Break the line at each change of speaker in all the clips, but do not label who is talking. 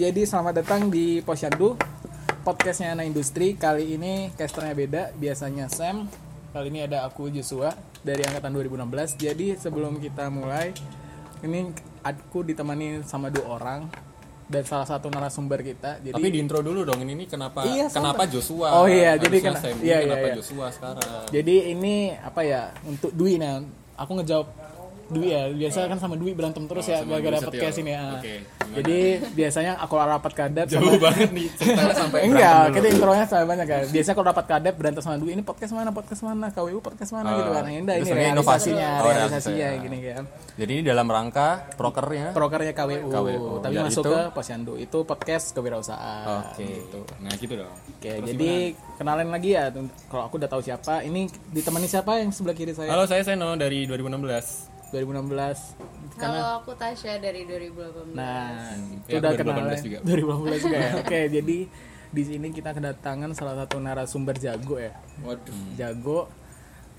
Jadi selamat datang di Posyandu Podcastnya Anak Industri Kali ini casternya beda Biasanya Sam Kali ini ada aku Joshua Dari angkatan 2016 Jadi sebelum kita mulai Ini aku ditemani sama dua orang Dan salah satu narasumber kita Jadi
Tapi di intro dulu dong ini, ini kenapa
Iya,
kenapa. Joshua?
Oh iya, jadi kena-
Sam,
iya, iya,
kenapa
iya.
Joshua sekarang?
Jadi ini apa ya Untuk Dwi nah Aku ngejawab Dwi ya Biasa kan sama Dwi berantem terus
Oh,
ya Gara-gara podcast ini ya
Oke, gimana?
Jadi biasanya aku rapat kadep
Jauh
sama
banget nih ceritanya sampai
Enggak, kita intronya sama banyak kan. Biasanya kalau dapat kadep berantem sama Dwi, ini podcast mana, podcast mana, KWU podcast mana
Oh,
gitu kan. Ini,
itu
ini
sebenarnya inovasi.
realisasinya,
Oh,
realisasinya
realisasi,
gini kan.
Jadi ini dalam rangka prokernya.
Prokernya KWU,
KWU.
tapi
Dan
masuk
itu?
ke Posyandu. Itu podcast kewirausahaan.
Oke. Nah gitu dong.
Oke, jadi kenalin lagi ya. Kalau aku udah tahu siapa, ini ditemani siapa yang sebelah kiri saya?
Halo saya Seno dari 2016.
2016. Karena
Halo, aku Tasya dari 2018.
Nah, itu
Ya,
udah
2018
kenal
juga.
2018 juga ya. Oke, jadi di sini kita kedatangan salah satu narasumber jago ya.
Waduh.
Jago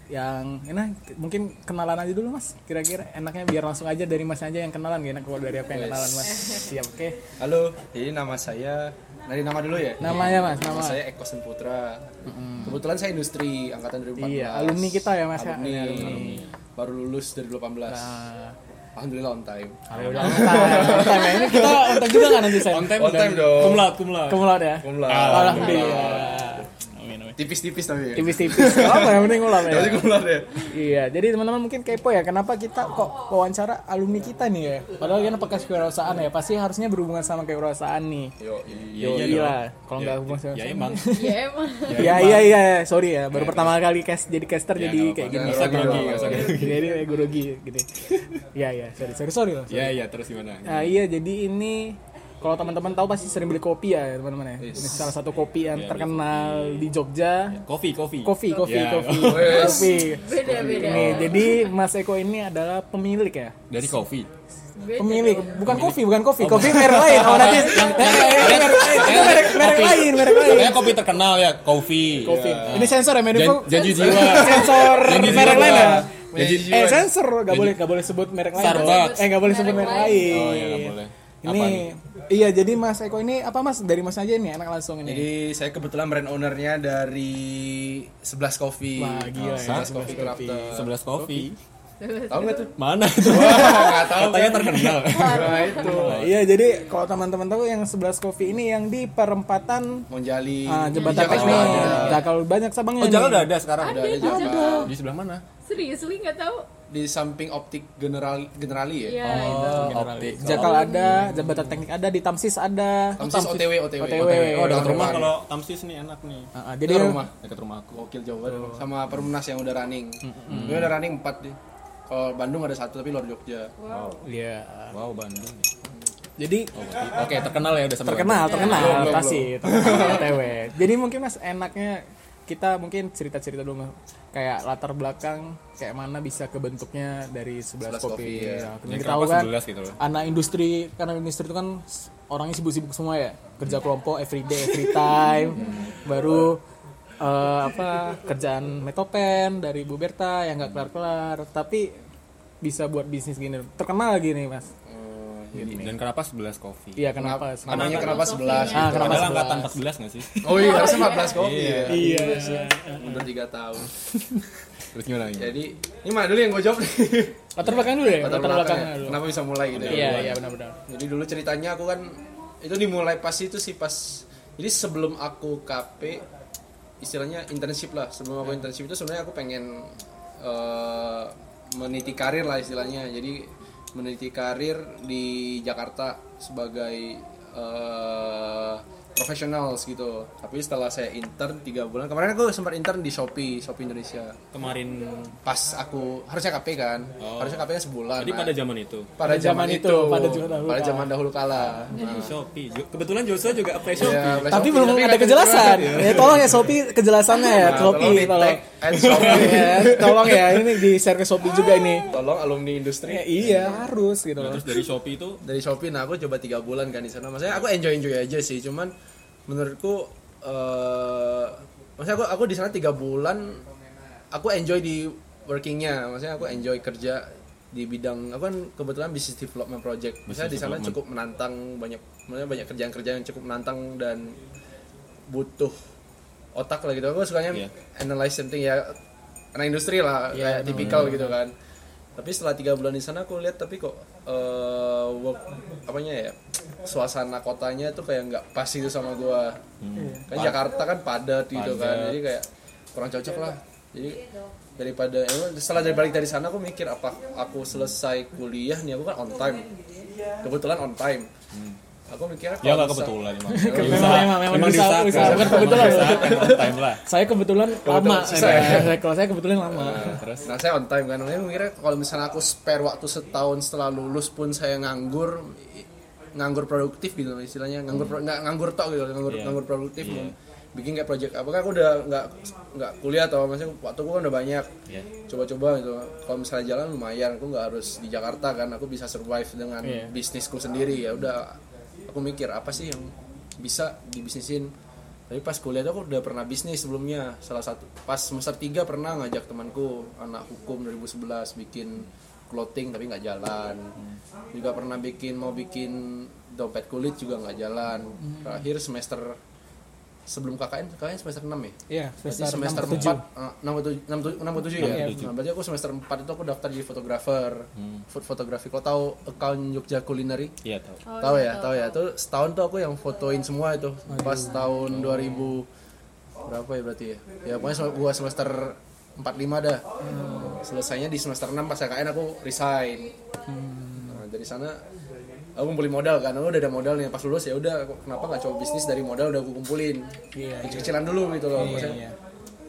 yang enak mungkin kenalan aja dulu mas kira-kira enaknya biar langsung aja dari mas aja yang kenalan gak enak kalau dari apa yang kenalan mas siap oke
Halo, jadi nama saya dari nama dulu ya.
namanya mas
Nama
nama
saya Eko Senputra. Kebetulan saya industri angkatan 2014.
Iya, alumni kita ya, Mas, ya?
Alumni.
Iya, alumni.
Baru lulus dari 2018.
nah,
Alhamdulillah on time.
udah on time, on time ya. ini kita on time juga nggak nanti saya
On time,
On time dong.
Kumlaut, kumlaut.
kumulot ya
Cum laude.
alhamdulillah
Tipis-tipis tapi ya.
tipis-tipis apa yang penting ngulang ya
laude ya.
Iya, jadi teman-teman mungkin kepo ya, kenapa kita kok wawancara alumni kita nih ya? Padahal kan pakai kewirausahaan ya, pasti harusnya berhubungan sama kewirausahaan nih.
Yo,
Yo, iya, kalau nggak hubungan sama
Ya emang.
Ya emang.
Ya iya iya, sorry ya, baru pertama kali cast jadi caster
Ya,
jadi
nggak
kayak gini.
Nggak usah grogi, nggak
jadi kayak grogi gitu. Iya iya, sorry sorry sorry loh.
Ya ya terus gimana?
Nah, iya jadi ini kalau teman-teman tahu pasti sering beli kopi ya teman-teman ya. Ini salah satu kopi yang
Iya,
terkenal di Jogja.
Kopi, kopi.
Kopi, kopi,
Ya.
kopi,
Wes.
kopi.
Beda-beda.
Nih, jadi Mas Eko ini adalah pemilik ya.
Dari kopi.
Beda
Pemilik, bukan kopi, bukan kopi, kopi merek lain. Oh nanti merek merek lain, merek lain.
Katanya kopi terkenal ya, kopi.
Kopi. Ini sensor ya, Medifo.
Jan- janji jiwa.
Sensor merek lain ya.
Janji
jiwa.
Eh sensor, gak boleh, gak boleh sebut merek lain.
Starbucks.
Eh gak boleh sebut merek lain.
Oh iya nggak boleh.
Ini,
Apa nih?
Iya jadi Mas Eko ini apa Mas dari Mas aja ini enak langsung ini.
Jadi saya kebetulan brand ownernya dari 11 Coffee.
Wah, gila ya,
11 Coffee Crafter.
11 kopi.
Tahu nggak tuh?
Mana itu?
Wah, nggak tahu.
Katanya terkenal.
Nah, itu.
Iya jadi kalau teman-teman tahu yang 11 kopi ini yang di perempatan
Monjali.
ah, jembatan
ada.
Jakal banyak sabangnya.
Oh, jangan udah ada sekarang.
Ada ada
Ada.
Di sebelah mana?
Serius li nggak tahu?
Di samping optik general generali ya.
Iya, itu.
Oh, optik.
Jakal ada, jembatan teknik ada, di Tamsis ada.
Tamsis OTW OTW.
OTW.
Oh, dekat
Dekat
rumah kalau Tamsis nih enak nih.
Ah, ah,
Jadi
jadi
rumah.
Dekat rumah aku.
Gokil Jawa sama Perumnas yang udah running. Ini udah running 4 deh. Kalau Bandung ada satu tapi luar Jogja.
Wow.
Iya.
Wow, Bandung.
Jadi
Oke, terkenal ya udah sampai
terkenal, terkenal terkenal OTW. Jadi mungkin Mas enaknya kita mungkin cerita-cerita dulu kayak latar belakang kayak mana bisa kebentuknya dari 11 kopi.
11 kopi, ya.
Ya, kita tahu kan
11 gitu loh.
anak industri karena industri itu kan orangnya sibuk-sibuk semua ya. Kerja kelompok every day, every time. Baru eh, apa kerjaan metopen dari Bu Berta yang nggak kelar-kelar tapi bisa buat bisnis gini. Terkenal lagi nih, Mas.
Oh,
Dan kenapa 11 kopi?
Iya, kenapa?
Namanya kenapa 11?
Ah, kenapa
Padahal
11?
angkatan 14 nggak sih?
Oh iya, harusnya 14 kopi ya.
Iya.
Udah 3 tahun.
Terus gimana lagi?
Jadi, ini mana dulu yang gue jawab nih?
Latar belakang dulu ya?
Latar belakangnya
dulu.
Kenapa bisa mulai gitu ya?
Iya, iya benar-benar.
Jadi dulu ceritanya aku kan itu dimulai pas itu sih pas jadi sebelum aku KP istilahnya internship lah sebelum aku internship itu sebenarnya aku pengen eh, meniti karir lah istilahnya jadi meniti karir di Jakarta sebagai eh, profesionals gitu tapi setelah saya intern tiga bulan kemarin aku sempat intern di Shopee Shopee Indonesia
Kemarin
pas aku harusnya KP kan harusnya KP nya sebulan
Jadi
Nah,
pada zaman itu.
pada zaman itu,
pada zaman dahulu
pada
kala.
zaman dahulu kala.
Jadi Shopee. Kebetulan Joshua juga apply Shopee.
Ya, Play
Tapi
Shopee,
belum ada kejelasan. Ya tolong ya Shopee kejelasannya ya,
Nah, tolong
Shopee
di
tolong.
Shopee.
Ya, tolong ya ini di share ke Shopee juga ini.
Tolong alumni industri
Ya, iya harus gitu
Nah,
loh.
terus dari Shopee itu
dari Shopee. Nah, aku coba tiga bulan kan di sana. Maksudnya aku enjoy enjoy aja sih. Cuman menurutku eh maksudnya aku aku di sana tiga bulan aku enjoy di workingnya. Maksudnya aku enjoy kerja di bidang aku kan kebetulan business development project misalnya di sana cukup menantang banyak maksudnya banyak kerjaan-kerjaan yang cukup menantang dan butuh otak lah gitu. Aku sukanya
Iya.
analyze something ya anak industri lah kayak tipikal gitu kan. Tapi setelah tiga bulan di sana aku lihat tapi kok eh, work apanya ya suasana kotanya tuh kayak nggak pas itu sama gua. Kan Jakarta kan padat gitu kan jadi kayak kurang cocok lah. Jadi daripada emang setelah dari balik dari sana aku mikir apa aku selesai kuliah nih aku kan on time. Kebetulan on time aku mikirnya
Ya
kalau
nggak kebetulan emang.
Memang- memang- memang
diusahakan.
usaha, bukan kebetulan.
Time lah.
Saya kebetulan lama. Nah,
ya.
Kalau saya kebetulan lama.
Terus
Nah saya on time kan, makanya mikirnya kalau misalnya aku spare waktu setahun setelah lulus pun saya nganggur, nganggur produktif gitu istilahnya, nganggur nggak nganggur tok gitu, nganggur
Iya.
nganggur produktif,
Iya.
bikin kayak project apa kan aku udah nggak nggak kuliah atau maksudnya waktu aku kan udah banyak,
Iya.
coba-coba gitu. Kalau misalnya jalan lumayan, aku nggak harus di Jakarta kan, aku bisa survive dengan
Iya.
bisnisku sendiri ya udah. Aku mikir apa sih yang bisa dibisnisin? Tapi pas kuliah tuh aku udah pernah bisnis sebelumnya. Salah satu pas semester 3 pernah ngajak temanku anak hukum 2011 bikin clothing tapi nggak jalan. Juga pernah bikin mau bikin dompet kulit juga nggak jalan. Terakhir semester sebelum KKN KKN semester 6 ya
Iya,
Berarti
semester,
semester
6
4 eh, 6 atau 6 6 atau 7 ya?
Iya,
Nah, berarti aku semester 4 itu aku daftar jadi fotografer. Food fotografi. Kau tahu account Jogja Culinary?
Iya tahu.
tahu ya, tahu ya. Itu setahun tuh aku yang fotoin semua itu. Pas tahun 2000 berapa ya berarti ya? Ya pokoknya sem- gua semester 45 dah. Selesainya di semester 6 pas KKN aku resign. Nah, dari sana aku kumpulin modal kan. Aku udah ada modal nih pas lulus ya udah kenapa nggak coba bisnis dari modal udah aku kumpulin.
Iya,
Kecil-kecilan dulu gitu loh.
Iya,
Maksudnya,
iya.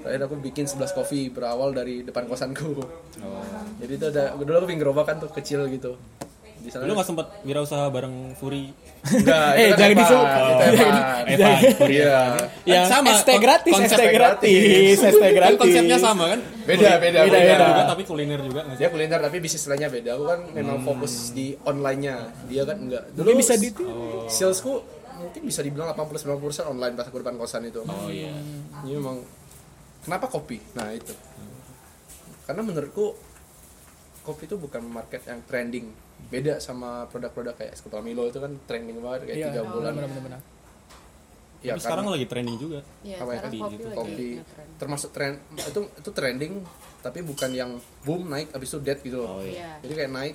Terakhir aku bikin 11 kopi berawal dari depan kosanku.
Oh.
Jadi itu ada dulu aku bikin gerobakan tuh kecil gitu. Di sana
Lu nggak sempet wirausaha bareng Furi?
Enggak,
Eh, jangan disebut.
Evan.
Evan, Furi
Iya.
Yang
Sama,
ST gratis,
konsep
ST gratis, ST
Kan
gratis.
konsepnya sama kan?
Beda, beda,
Beda,
beda.
beda.
juga tapi kuliner juga nggak?
Dia kuliner tapi bisnis lainnya beda. Aku kan memang fokus di online-nya. Dia kan enggak. Dulu
Mungkin bisa di
salesku mungkin bisa dibilang 80 90% online pas aku depan kosan itu.
Oh iya.
Ini memang kenapa kopi? Nah, itu. Karena menurutku kopi itu bukan market yang trending. Beda sama produk-produk kayak es Milo itu kan trending banget kayak
Iya,
tiga bulan.
benar-benar.
Ya,
Tapi sekarang lagi trending juga.
Iya,
Apa ya,
kopi
gitu,
lagi
kopi termasuk tren itu itu trending tapi bukan yang boom naik habis itu dead gitu loh.
Oh iya.
Iya.
Jadi kayak naik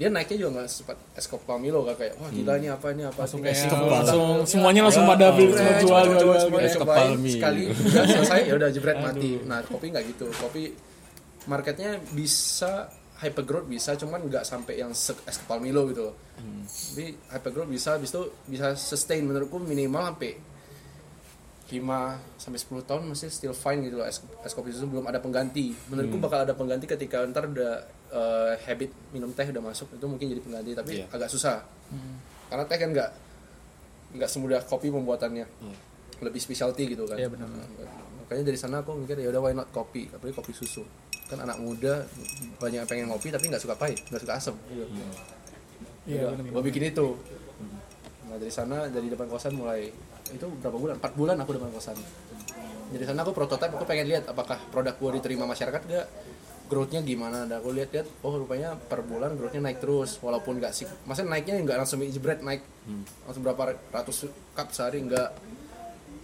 dia naiknya juga nggak secepat es kopi Pamilo kan kayak wah gila ini apa ini apa
Langsung kayak langsung semuanya langsung pada beli jual jual jual.
sekali udah selesai ya udah jebret mati nah kopi nggak gitu kopi marketnya bisa hypergrowth bisa cuman nggak sampai yang se es kepal Milo gitu. Loh tapi hypergrowth bisa habis itu bisa sustain menurutku minimal sampai 5 sampai 10 tahun masih still fine gitu loh es, es kopi susu belum ada pengganti. Menurutku bakal ada pengganti ketika ntar udah eh, habit minum teh udah masuk itu mungkin jadi pengganti tapi
Iya.
agak susah. Karena teh kan nggak nggak semudah kopi pembuatannya.
Iya.
lebih specialty gitu kan.
Iya, benar.
Nah, makanya dari sana aku mikir ya udah why not kopi? Apalagi kopi susu kan anak muda banyak yang pengen ngopi tapi nggak suka pahit nggak suka asam
Iya,
Udah,
benar.
gua bikin itu. Nah dari sana dari depan kosan mulai itu berapa bulan? Empat bulan aku depan kosan. Dari sana aku prototype aku pengen lihat apakah produk gua diterima masyarakat gak growthnya gimana. Dan aku lihat-lihat oh rupanya per bulan growthnya naik terus walaupun nggak sih maksudnya naiknya nggak langsung jebret naik langsung berapa ratus cup sehari nggak.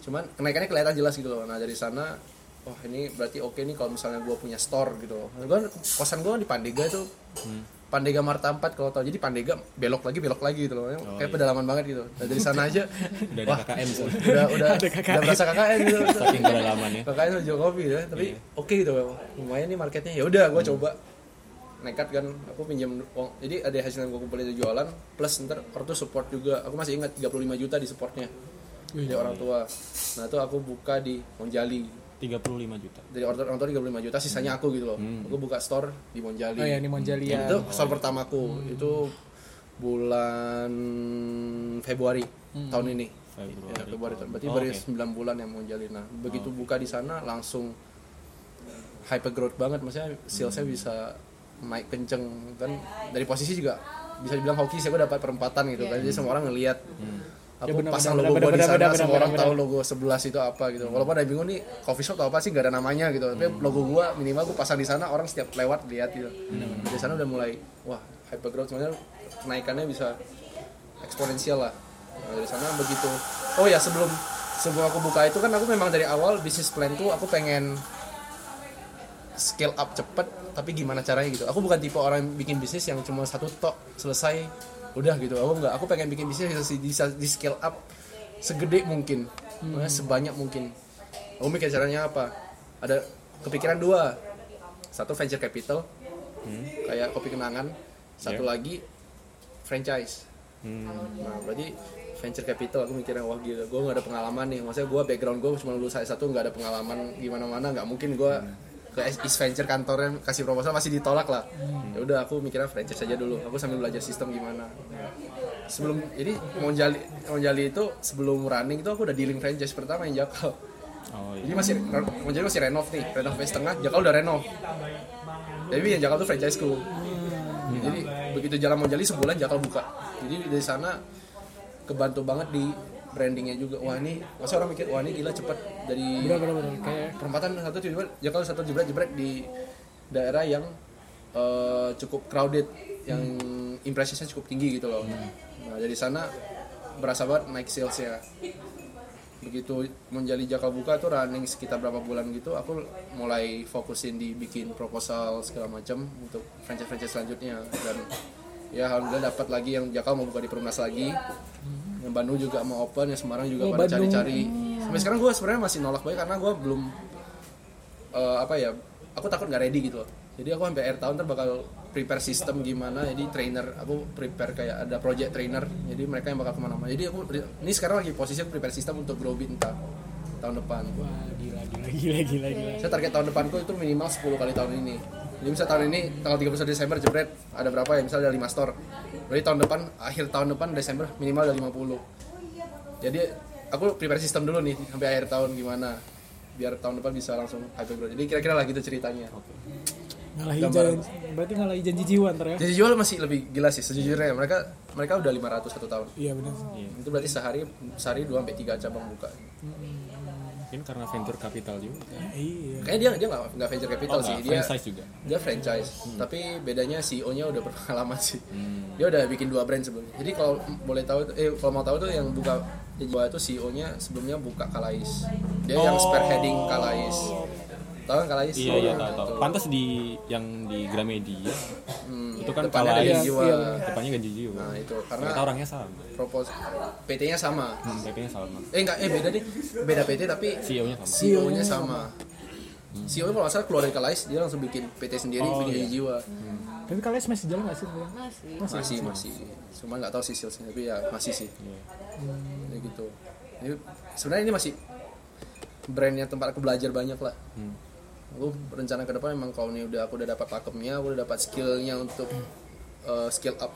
Cuman kenaikannya kelihatan jelas gitu loh. Nah dari sana wah ini berarti oke nih kalau misalnya gue punya store gitu. Loh Gua, kosan gue di Pandega itu Pandega Marta 4 kalau tau. Jadi Pandega belok lagi belok lagi gitu loh. Kayak pedalaman banget gitu. Nah, dari sana aja.
Udah ada KKN sih.
udah udah udah berasa KKN gitu.
Saking kedalamannya.
KKN udah jual kopi ya. Tapi oke gitu. Lumayan nih marketnya. Ya udah gue coba. Nekat kan. Aku pinjam uang. Jadi ada hasil yang gue kumpulin itu jualan. Plus ntar ortu support juga. Aku masih ingat 35 juta di supportnya. Dari orang tua. Nah itu aku buka di Monjali
35 juta.
dari order orang tua 35 juta sisanya aku gitu loh aku buka store di Monjali
Oh ya, ini Monjali ya.
itu store pertamaku itu bulan Februari tahun ini
Februari.
Ya, Februari tahun. Berarti
Oh,
baru
oke.
9 bulan yang mau jalin. Nah, begitu buka di sana langsung hyper growth banget. Maksudnya salesnya bisa naik kenceng kan dari posisi juga bisa dibilang hoki sih aku dapat perempatan gitu kan. Jadi semua orang ngelihat
Ya,
aku
benar,
pasang logo
benar,
gua di sana semua orang tahu logo 11 itu apa gitu. Walaupun ada yang bingung nih coffee shop atau apa sih? Gak ada namanya gitu. Tapi logo gua minimal gua pasang di sana orang setiap lewat lihat gitu. Dari sana udah mulai wah hyper growth sebenarnya kenaikannya bisa eksponensial lah. Nah, dari sana begitu. Oh ya sebelum sebelum aku buka itu kan aku memang dari awal bisnis plan tuh aku pengen scale up cepet tapi gimana caranya gitu. Aku bukan tipe orang yang bikin bisnis yang cuma satu tok selesai udah gitu aku nggak aku pengen bikin bisnis bisa di scale up segede mungkin. Maksudnya sebanyak mungkin. Aku mikir caranya apa? Ada kepikiran dua. Satu venture capital kayak kopi kenangan. Satu
Yeah.
lagi franchise.
Hmm.
Nah, berarti venture capital aku mikirnya wah gila, gue gak ada pengalaman nih. Maksudnya gue background gue cuma lulus S1 nggak ada pengalaman gimana mana, nggak mungkin gue ke East Venture kantornya kasih proposal masih ditolak lah. Ya udah aku mikirnya franchise aja dulu. Aku sambil belajar sistem gimana. Sebelum jadi Monjali Monjali itu sebelum running itu aku udah dealing franchise pertama yang Jakal.
Oh
Jadi
iya.
masih Monjali masih renov nih, renov phase tengah, Jakal udah renov. Tapi yang Jakal tuh franchise ku. Jadi begitu jalan Monjali sebulan Jakal buka. Jadi dari sana kebantu banget di brandingnya juga. Wah ini, masa orang mikir wah ini gila cepet. Dari
benar benar benar. kayak
perempatan satu tiba Jakal satu jebret jebret di daerah yang eh, cukup crowded, yang impresinya cukup tinggi gitu loh. Nah dari sana berasa banget naik salesnya. Begitu menjadi jakal buka tuh running sekitar berapa bulan gitu aku mulai fokusin di bikin proposal segala macam untuk franchise franchise selanjutnya. Dan ya alhamdulillah dapat lagi yang jakal mau buka di Perumnas lagi yang Bandung juga mau open yang Semarang juga
Oh,
pada cari-cari. Sampai sekarang gue sebenarnya masih nolak banget karena gue belum eh, apa ya aku takut nggak ready gitu loh. Jadi aku sampai akhir tahun ntar bakal prepare sistem gimana jadi trainer aku prepare kayak ada project trainer jadi mereka yang bakal ke mana-mana. Jadi aku ini sekarang lagi posisi aku prepare sistem untuk grow bintang tahun depan.
Wah gila gila gila gila gila.
Saya target tahun depanku itu minimal 10 kali tahun ini. Jadi misal tahun ini tanggal 31 Desember jebret ada berapa ya? Misalnya ada 5 store berarti tahun depan akhir tahun depan Desember minimal ada 50 jadi aku prepare sistem dulu nih sampai akhir tahun gimana biar tahun depan bisa langsung hyper growth. Jadi kira-kira lah gitu ceritanya.
Ngalahin janji berarti ngalahin janji jiwa ntar ya?
Jadi jual masih lebih gila sih sejujurnya. Mereka mereka udah 500 satu tahun.
Iya benar.
Itu berarti sehari sehari 2 sampai 3 cabang buka
Mungkin karena venture capital juga.
iya.
Kayaknya dia dia nggak nggak venture capital
Oh,
sih. dia
franchise juga.
dia franchise. Tapi bedanya CEO-nya udah berpengalaman sih.
Hmm.
dia udah bikin dua brand sebelumnya. Jadi kalau boleh tahu eh kalau mau tahu tuh yang buka buka itu CEO-nya sebelumnya buka Kalais. Dia yang spearheading Kalais tahu kan Kalais
Iya iya tahu tahu. Pantas di yang di Gramedia
Hmm,
itu kan Kalais.
Gaji Jiwa.
Iya,
depannya gaji jiwa.
nah itu karena
Ternyata orangnya sama.
propos PT-nya sama
Hmm, PP-nya sama.
eh enggak eh beda deh beda PT tapi
CEO-nya sama.
CEO-nya sama CEO-nya kalau nggak salah keluar dari Kalais dia langsung bikin PT sendiri
Oh,
bikin
iya.
Jiwa
tapi kalian masih jalan nggak sih
Masih.
masih masih cuma nggak tahu sih salesnya tapi ya masih sih
Iya.
ya gitu Jadi, sebenarnya ini masih brandnya tempat aku belajar banyak lah
Hmm.
Aku rencana ke depan memang kalau ini udah aku udah dapat pakemnya aku udah dapat skillnya untuk uh, skill up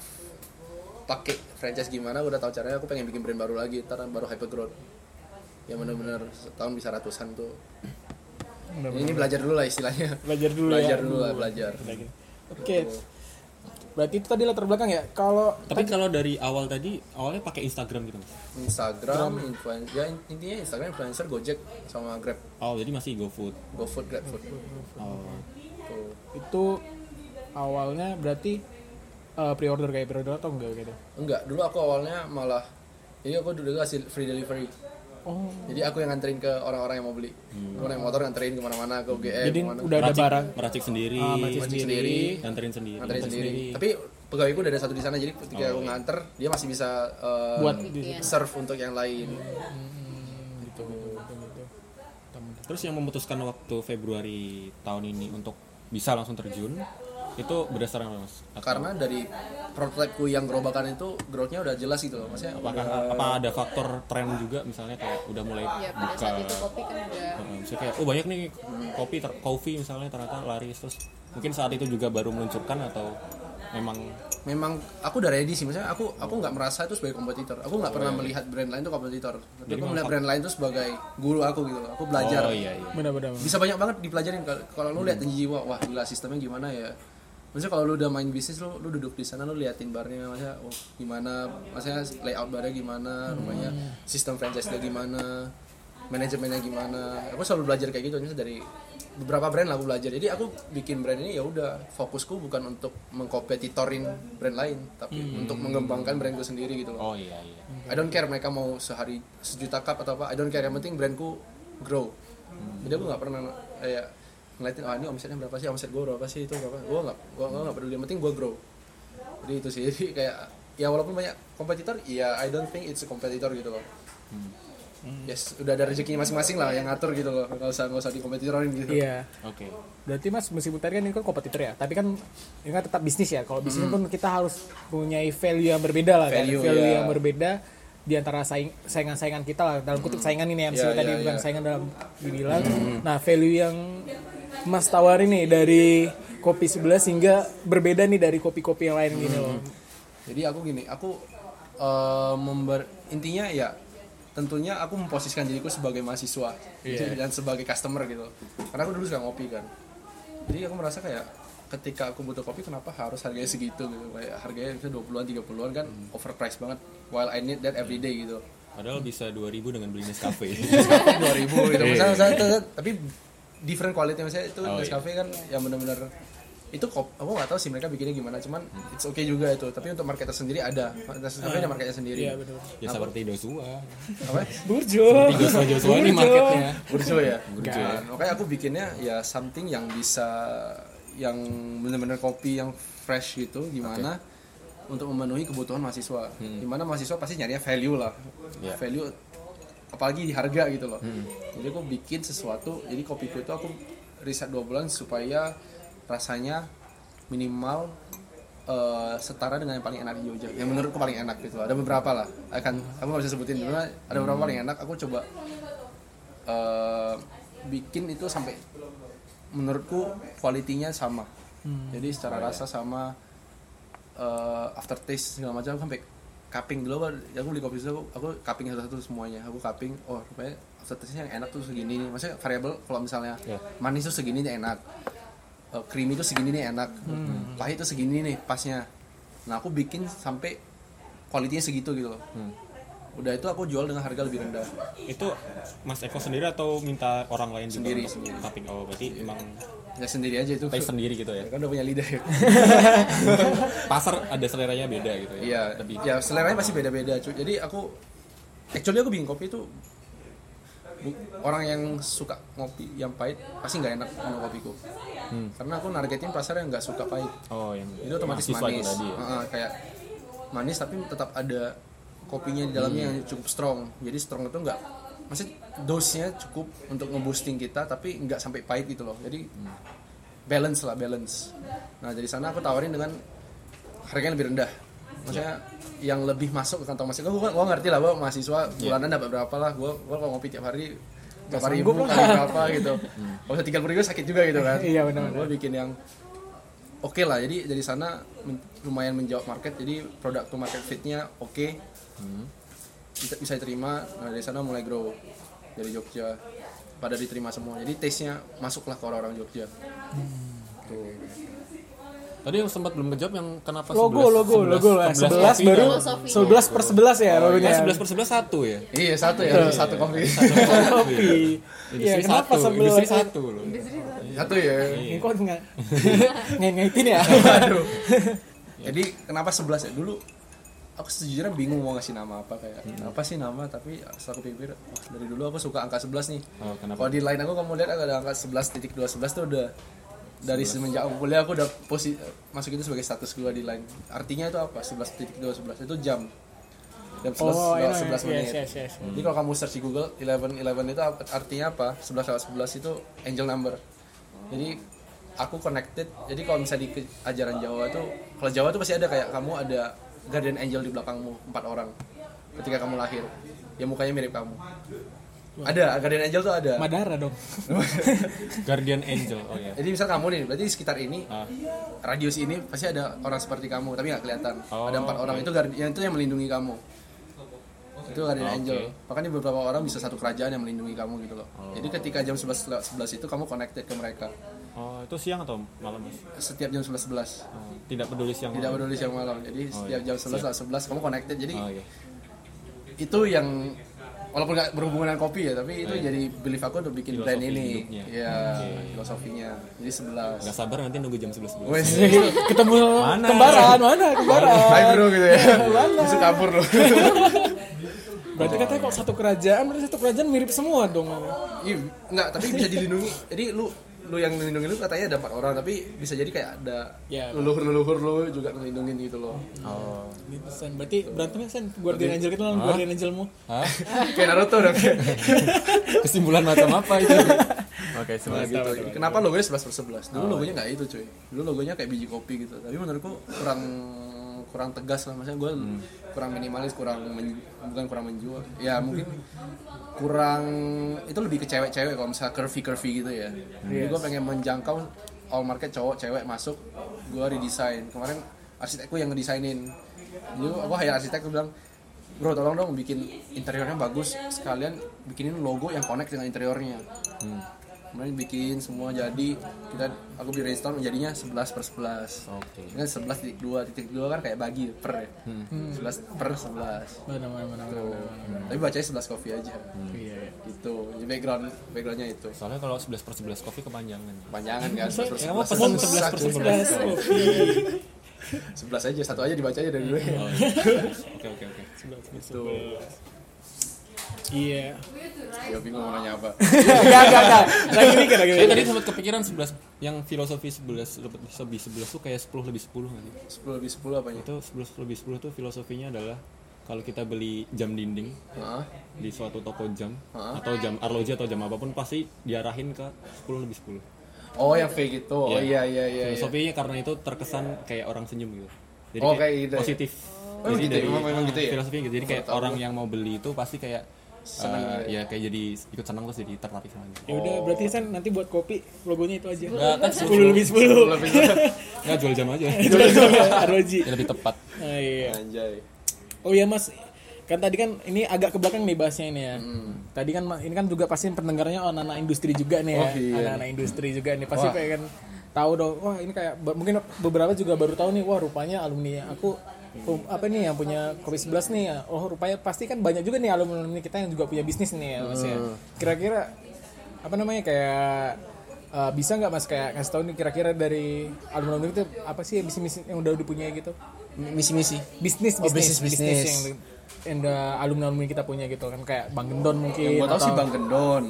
pakai franchise gimana udah tahu caranya aku pengen bikin brand baru lagi ntar baru hyper growth yang benar-benar setahun bisa ratusan tuh. Ini belajar dulu lah istilahnya.
Belajar dulu
belajar
ya
dulu lah belajar.
Oke berarti itu tadi latar belakang ya? Kalau
Tapi kalau dari awal tadi awalnya pakai Instagram gitu mas.
Instagram influencer ya intinya Instagram influencer Gojek sama Grab.
Oh jadi masih GoFood.
GoFood GrabFood
Oh.
tuh.
Itu awalnya berarti eh, pre-order kayak pre-order atau enggak gitu?
Enggak dulu aku awalnya malah jadi aku dulu hasil free delivery
oh.
Jadi aku yang nganterin ke orang-orang yang mau beli. Aku naik motor nganterin ke mana-mana ke UGM
jadi
ke mana
udah ada
Meracik,
barang?
meracik sendiri,
Ah, meracik
Meracik
sendiri.
sendiri.
nganterin sendiri,
nganterin
nganterin
sendiri. tapi pegawaiku udah ada satu di sana jadi ketika aku nganter dia masih bisa uh,
buat
serve untuk yang lain.
Gitu gitu gitu
Terus yang memutuskan waktu Februari tahun ini untuk bisa langsung terjun itu berdasarkan apa mas? Atau
karena dari prototipeku yang gerobakan itu growth-nya udah jelas gitu loh maksudnya
apakah apa ada faktor tren juga misalnya kayak udah mulai
Ya pada
buka?
saat itu kopi kan udah.
Misalnya kayak oh banyak nih kopi ter- coffee misalnya ternyata laris terus mungkin saat itu juga baru meluncurkan atau memang
memang aku udah ready sih maksudnya aku aku nggak merasa itu sebagai kompetitor. Aku nggak pernah melihat brand lain itu kompetitor. Tapi
Jadi
aku melihat brand lain itu sebagai guru aku gitu loh aku belajar.
Oh iya iya.
Benar-benar
bisa banyak banget dipelajarin. Kalau- kalau lu lihat Tenji jiwa wah gila sistemnya gimana ya maksudnya kalau lu udah main bisnis lu lu duduk di sana lu liatin barnya maksudnya oh gimana maksudnya layout barnya gimana rumahnya sistem franchise nya gimana manajemennya gimana. Aku selalu belajar kayak gitu maksudnya dari beberapa brand lah aku belajar. Jadi aku bikin brand ini ya udah fokusku bukan untuk mengkompetitorin brand lain tapi untuk mengembangkan brandku sendiri gitu loh.
Oh iya iya.
I don't care mereka mau sehari sejuta cup atau apa I don't care. Yang penting brandku grow. Jadi aku nggak pernah kayak ngeliatin ah ini omsetnya berapa sih? Omset gue berapa sih? Itu berapa? Gue nggak gue nggak peduli. Yang penting gue grow. Jadi itu sih. Jadi kayak ya walaupun banyak kompetitor ya I don't think it's a competitor gitu loh. Yes udah ada rezekinya masing-masing lah yang ngatur gitu loh. Nggak usah nggak usah dikompetitorin gitu.
Iya.
Oke.
Berarti mas meskipun tadi kan ini kan kompetitor ya, tapi kan ini kan tetap bisnis ya. Kalau bisnis pun kita harus punya value yang berbeda lah kan,
Value,
value
ya.
yang berbeda di antara saing saingan-saingan kita lah. Dalam kutip saingan ini yang
Iya,
tadi
iya,
bukan
iya.
saingan dalam dibilang. Nah value yang mas tawarin nih dari kopi sebelah hingga berbeda nih dari kopi-kopi yang lain gini loh.
jadi aku gini aku eh, member intinya ya tentunya aku memposisikan diriku sebagai mahasiswa dan sebagai customer gitu. Karena aku dulu suka ngopi kan. Jadi aku merasa kayak ketika aku butuh kopi kenapa harus harganya segitu gitu? Kayak harganya bisa 20-an 30-an kan overpriced banget. While I need that every day gitu.
Padahal bisa 2000 dengan beli Nescafe.
2000 gitu. Misalnya, misalnya itu- tapi different quality. Misalnya itu
Oh,
Nescafe kan yang benar-benar itu kop aku nggak tahu sih mereka bikinnya gimana cuman it's okay juga itu. Tapi untuk marketnya sendiri ada. Nescafe ada marketnya sendiri.
Iya betul.
ya seperti Dosua.
apa?
Burjo.
Joshua Joshua ini marketnya.
Burjo ya?
Burjo.
Kan, makanya aku bikinnya ya something yang bisa yang benar-benar kopi yang fresh gitu gimana untuk memenuhi kebutuhan mahasiswa. Di mana mahasiswa pasti nyarinya value lah.
Ya.
value apalagi di harga gitu loh. Jadi aku bikin sesuatu jadi kopiku itu aku riset dua bulan supaya rasanya minimal eh, setara dengan yang paling enak di Jogja. Yang menurutku paling enak gitu. Ada beberapa lah. Akan aku nggak bisa sebutin dulu ada beberapa paling enak. Aku coba eh, bikin itu sampai menurutku kualitinya sama. Jadi secara rasa sama eh, aftertaste segala macam sampai cupping dulu aku, aku beli kopi itu aku, aku cupping satu-satu semuanya. Aku cupping oh rupanya aftertaste yang enak tuh segini nih. Maksudnya variable kalau misalnya
Ya.
manis tuh segini nih enak. Eh, creamy tuh segini nih enak. Pahit tuh segini nih pasnya. Nah aku bikin sampai kualitinya segitu gitu loh. Udah itu aku jual dengan harga lebih rendah.
Itu Mas Eko sendiri atau minta orang lain juga
Sendiri, sendiri.
tapping? Oh, berarti emang
ya sendiri aja itu
taste sendiri gitu ya.
kan udah punya lidah ya
Pasar ada seleranya beda gitu ya.
Iya,
Lebih
ya seleranya pasti beda-beda cuy. Jadi aku actually aku bikin kopi itu bu- orang yang suka ngopi yang pahit pasti nggak enak sama kopiku. Karena aku nargetin pasar yang nggak suka pahit.
Oh, yang
Itu otomatis manis.
tadi ya.
Heeh, kayak manis tapi tetap ada kopinya di dalamnya yang cukup strong. Jadi strong itu nggak maksud dosnya cukup untuk ngeboosting kita tapi nggak sampai pahit gitu loh. Jadi balance lah balance. Nah dari sana aku tawarin dengan harganya lebih rendah. Maksudnya yang lebih masuk ke kantong mahasiswa. Gue gua ngerti lah gue mahasiswa bulanan dapat berapa lah. Gue gue kalau ngopi tiap hari berapa ribu kali berapa gitu. Kalau usah tiga puluh ribu sakit juga gitu kan.
Iya, benar-benar.
Gue bikin yang oke lah. Jadi dari sana men- lumayan menjawab market. Jadi produk to market fitnya oke. Bisa, bisa diterima. Nah dari sana mulai grow dari Jogja pada diterima semua. Jadi taste nya masuklah ke orang-orang Jogja. Tuh.
Tadi yang sempat belum kejawab yang kenapa
Logo,
11,
logo, logo lah. 11
kopi
baru 11 per 11 ya logonya.
Eh, 11 per 11 satu ya.
Iya satu ya, satu kopi.
kopi. Iya,
Industri
kenapa
satu,
11?
industri satu loh.
satu ya.
Ini kok nggak ngaitin ya?
Aduh. Jadi kenapa 11 ya? Dulu aku sejujurnya bingung mau ngasih nama apa kayak apa sih nama tapi setelah aku pikir wah, dari dulu aku suka angka 11 nih.
Oh, kenapa?
Kalau di line aku kamu lihat ada angka 11.211 tuh udah dari semenjak aku kuliah aku udah posi masuk itu sebagai status gua di line. Artinya itu apa? 11.211 itu jam. Jam 11,
Oh, iya,
11 menit.
yes, yes, yes.
Jadi kalau kamu search di Google 11 11 itu artinya apa? 11 lewat 11 itu angel number. Jadi aku connected. Jadi kalau misalnya di ajaran Jawa tuh kalau Jawa tuh pasti ada kayak kamu ada guardian angel di belakangmu empat orang ketika kamu lahir. Ya mukanya mirip kamu. Ada, guardian angel tuh ada.
Madara dong.
Guardian Angel. Oh ya.
Jadi misal kamu nih, berarti di sekitar ini
Ah.
radius ini pasti ada orang seperti kamu tapi nggak kelihatan.
Oh,
ada empat orang
oke.
itu guardian itu yang melindungi kamu. itu guardian angel makanya beberapa orang bisa satu kerajaan yang melindungi kamu gitu loh
Oh.
jadi ketika jam 11 lewat 11 itu kamu connected ke mereka
Oh, itu siang atau malam, Mas?
setiap jam 11 11
Oh, tidak peduli siang
tidak
malam.
peduli siang malam. Jadi setiap jam 11 lewat 11 kamu connected. Jadi
Oh, iya.
itu yang walaupun nggak berhubungan dengan kopi ya tapi itu jadi belief aku untuk bikin brand
Filosofi
ini.
hidupnya.
ya filosofinya. Jadi 11
Gak sabar nanti nunggu jam 11 dulu.
Wes,
ketemu
Mana?
kembaran mana? Kembaran.
Hai bro gitu ya. Bisa kabur loh.
Berarti katanya kok satu kerajaan berarti satu kerajaan mirip semua dong.
Iya, enggak, tapi bisa dilindungi. Jadi lu lu yang melindungi lu katanya ada empat orang, tapi bisa jadi kayak ada
Ya.
leluhur-leluhur lu juga ngelindungin gitu loh.
Oh.
Gitu, Sen. berarti berantemnya sen guardian angel kita lawan guardian angelmu
Hah?
kayak Naruto dong.
Kesimpulan macam apa itu? Oke,
Nah,
semangat.
gitu. Kenapa logonya 11 per 11? Dulu logonya nggak itu cuy. Dulu logonya kayak biji kopi gitu. Tapi menurutku kurang kurang tegas lah maksudnya gue kurang minimalis kurang men- bukan kurang menjual. Ya mungkin kurang itu lebih ke cewek-cewek kalau misalnya curvy curvy gitu ya. Jadi gue pengen menjangkau all market cowok cewek masuk gue redesign. Kemarin arsitekku yang ngedesainin. Jadi aku hire arsitek bilang bro tolong dong bikin interiornya bagus. Sekalian bikinin logo yang connect dengan interiornya Kemudian bikin semua jadi kita aku bikin brainstorm jadinya 11 per 11
Oke.
Ini kan 11 titik 2 titik 2 kan kayak bagi per ya. 11 per 11
mana mana mana,
Tuh. tapi bacanya 11 kopi aja.
Iya iya.
gitu. Jadi background backgroundnya itu.
Soalnya kalau 11 per 11 kopi kepanjangan.
panjangan kan 11 per
Ya, kamu
11
pesan
susah,
11 per
cuy.
11 kopi.
11 aja satu aja dibaca aja dari gue
Oh, Oke, oke, oke.
Tuh.
Iya
ya bingung mau nanya apa
enggak enggak enggak lagi mikir lagi
Saya tadi sempat kepikiran 11 yang filosofi 11 lebih lebih 11 tuh kayak 10 lebih 10 nggak sih?
10 lebih 10 apanya
Itu 11 lebih 10 tuh filosofinya adalah kalau kita beli jam dinding
Heeh.
di suatu toko jam
Heeh.
atau jam arloji atau jam apa pun pasti diarahin ke 10 lebih 10.
oh yang fake itu oh
Iya.
iya iya iya iya.
Filosofinya karena itu terkesan kayak orang senyum gitu. Jadi
Oh,
kayak
kayak gitu ya?
positif.
Oh, gitu ya? Memang- memang gitu ya?
Filosofinya gitu. Jadi kayak orang yang mau beli itu pasti kayak
Senang
eh,
gitu
ya kayak jadi ikut senang terus jadi tertarik sama gitu.
ya udah berarti sen nanti buat kopi logonya itu aja
Enggak kan
10 lebih 10
lebih
Enggak jual jam aja.
Aroji
Yang lebih tepat.
ah, iya
anjay
Oh iya mas, kan tadi kan ini agak ke belakang nih bahasnya ini ya. Tadi kan ini kan juga pasti pendengarnya oh, anak-anak industri juga nih ya,
Oh, iya.
anak-anak industri juga nih pasti
Wah.
pengen tahu dong. Wah ini kayak mungkin beberapa juga baru tahu nih, wah rupanya alumni aku um, apa nih yang punya kopi 11 nih ya. Oh rupanya pasti kan banyak juga nih alumni alumni kita yang juga punya bisnis nih ya mas ya. Kira-kira apa namanya kayak uh, bisa nggak mas kayak kasih tahu nih kira-kira dari alumni alumni itu apa sih bisnis yang udah dipunyai gitu?
misi-misi
bisnis
Oh,
bisnis
bisnis,
bisnis
bisnis.
Yang alumni alumni kita punya gitu kan kayak bang Gendon mungkin
yang gue tau sih Bang Gendon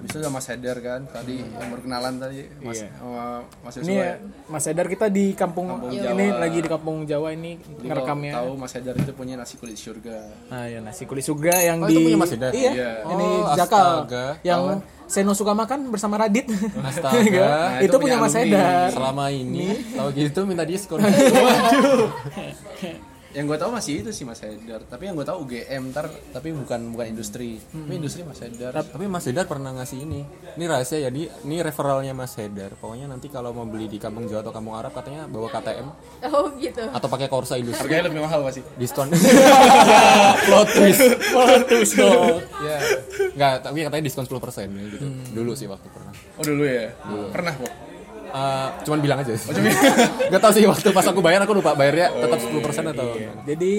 bisa sama Mas Heder kan tadi yang berkenalan tadi Mas
Iya.
sama Mas
ini
Yosua
ya, Mas Edar kita di kampung, ini
Jawa.
lagi di kampung Jawa ini
Jadi
ngerekamnya
tahu Mas Heder itu punya nasi kulit surga
ah ya nasi kulit surga yang
Oh,
di
itu punya Mas Edar?
iya,
Iya.
ini
Oh,
Jakal
astaga.
yang Seno suka makan bersama Radit
Astaga.
Enggak,
Nah,
itu,
itu
punya
punya
Mas. Edar
Selama ini tahu gitu minta diskon.
yang gue tahu masih itu sih Mas Heder tapi yang gue tahu UGM ntar tapi bukan bukan industri tapi industri Mas Heder
Tapi Mas Hedar pernah ngasih ini. Ini rahasia ya, di ini referralnya Mas Hedar. Pokoknya nanti kalau mau beli di Kampung Jawa atau Kampung Arab katanya bawa KTM
Oh gitu.
atau pakai Corsa Industri.
harganya lebih mahal pasti
Diskon. Plot twist.
terus dong
ya. Enggak, tapi katanya diskon 10% ya gitu. Dulu sih waktu pernah.
oh dulu ya pernah kok
Eh, cuman bilang aja. Enggak tahu sih waktu pas aku bayar aku lupa bayarnya tetap 10% atau
jadi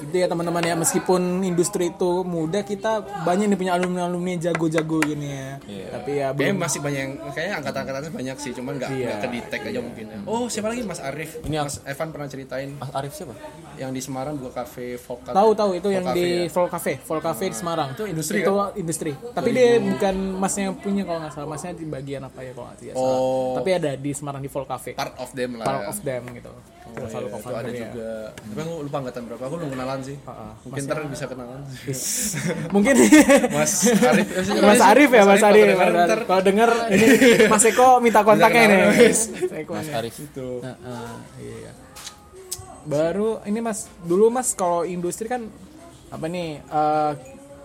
itu ya teman-teman ya meskipun industri itu muda kita banyak nih punya alumni alumni jago-jago gini ya tapi ya
Kayaknya
belum
masih banyak yang kayaknya angkatan-angkatannya banyak sih, cuman nggak
Iya.
nggak ke detect aja mungkin. ya. Oh siapa lagi Mas Arif?
Ini
Mas Evan pernah ceritain
Mas Arif siapa?
yang di Semarang buka cafe Vokat.
Tahu tahu itu yang
Cafe
di
ya?
Vol Cafe, Vol Cafe di Semarang.
Itu industri kan?
Itu industri. Tapi dia bukan masnya yang punya kalau nggak salah. Masnya di bagian apa ya kalau nggak salah.
Oh.
Tapi ada di Semarang di Vol Cafe.
Part of them lah.
Part of them gitu.
Oh,
selalu
iya, itu ada
dia.
juga. Tapi aku lupa angkatan berapa. Aku belum kenalan sih.
Ah,
Mungkin ntar bisa kenalan.
Mungkin
Mas Arif.
Mas? Arif ya Mas Arif.
kalau denger
ini Mas Eko minta kontaknya nih. Mas.
Arif.
Itu.
Iya. Baru ini Mas, dulu Mas kalau industri kan apa nih eh,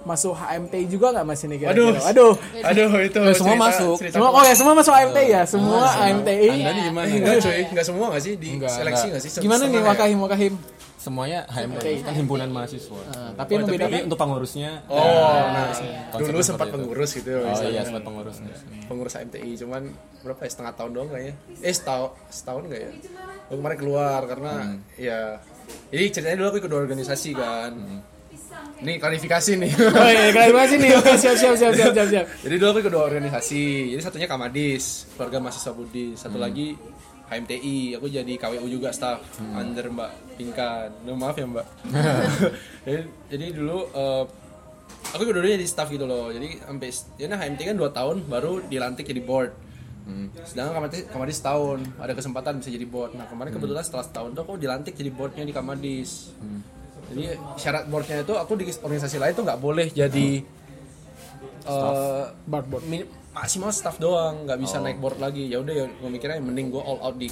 masuk HMT juga nggak Mas ini kira-kira?
Aduh.
Aduh.
Aduh itu.
semua
cerita-
masuk.
cerita
Semua oh ya semua masuk HMT ya, semua HMTI.
Anda di gimana?
Enggak cuy, enggak semua enggak sih di
Enggak,
seleksi
enggak.
enggak sih?
Gimana nih
Setengah ya?
Wakahim Wakahim?
semuanya HMTI kan himpunan mahasiswa.
Nah, tapi yang
Tapi untuk pengurusnya
Oh, nah,
konsepnya
dulu sempat
seperti itu.
pengurus gitu.
Oh
misalnya.
iya sempat pengurus.
pengurus MTI cuman berapa ya setengah tahun doang kayaknya eh setahun setahun nggak ya Aku kemarin keluar karena ya jadi ceritanya dulu aku ikut dua organisasi kan ini klarifikasi nih.
Oh iya, klarifikasi nih. Oke, siap siap siap siap siap. siap.
jadi dulu aku ikut dua organisasi. Jadi satunya Kamadis keluarga mahasiswa Budi. Satu lagi HMTI aku jadi KWU juga staff. Under Mbak Pinkan Duh, maaf ya Mbak. Jadi, jadi dulu eh, aku dulu jadi staff gitu loh. Jadi sampai jadi HMTI kan 2 tahun baru dilantik jadi board. Sedangkan Kamadis, Kamadis setahun. Ada kesempatan bisa jadi board. Nah kemarin kebetulan setelah setahun tuh aku dilantik jadi boardnya di Kamadis jadi syarat boardnya itu aku di organisasi lain tuh nggak boleh jadi eh,
Board board.
min- maksimal staff doang nggak bisa naik board lagi. Ya udah ya gue mikirnya mending gue all out di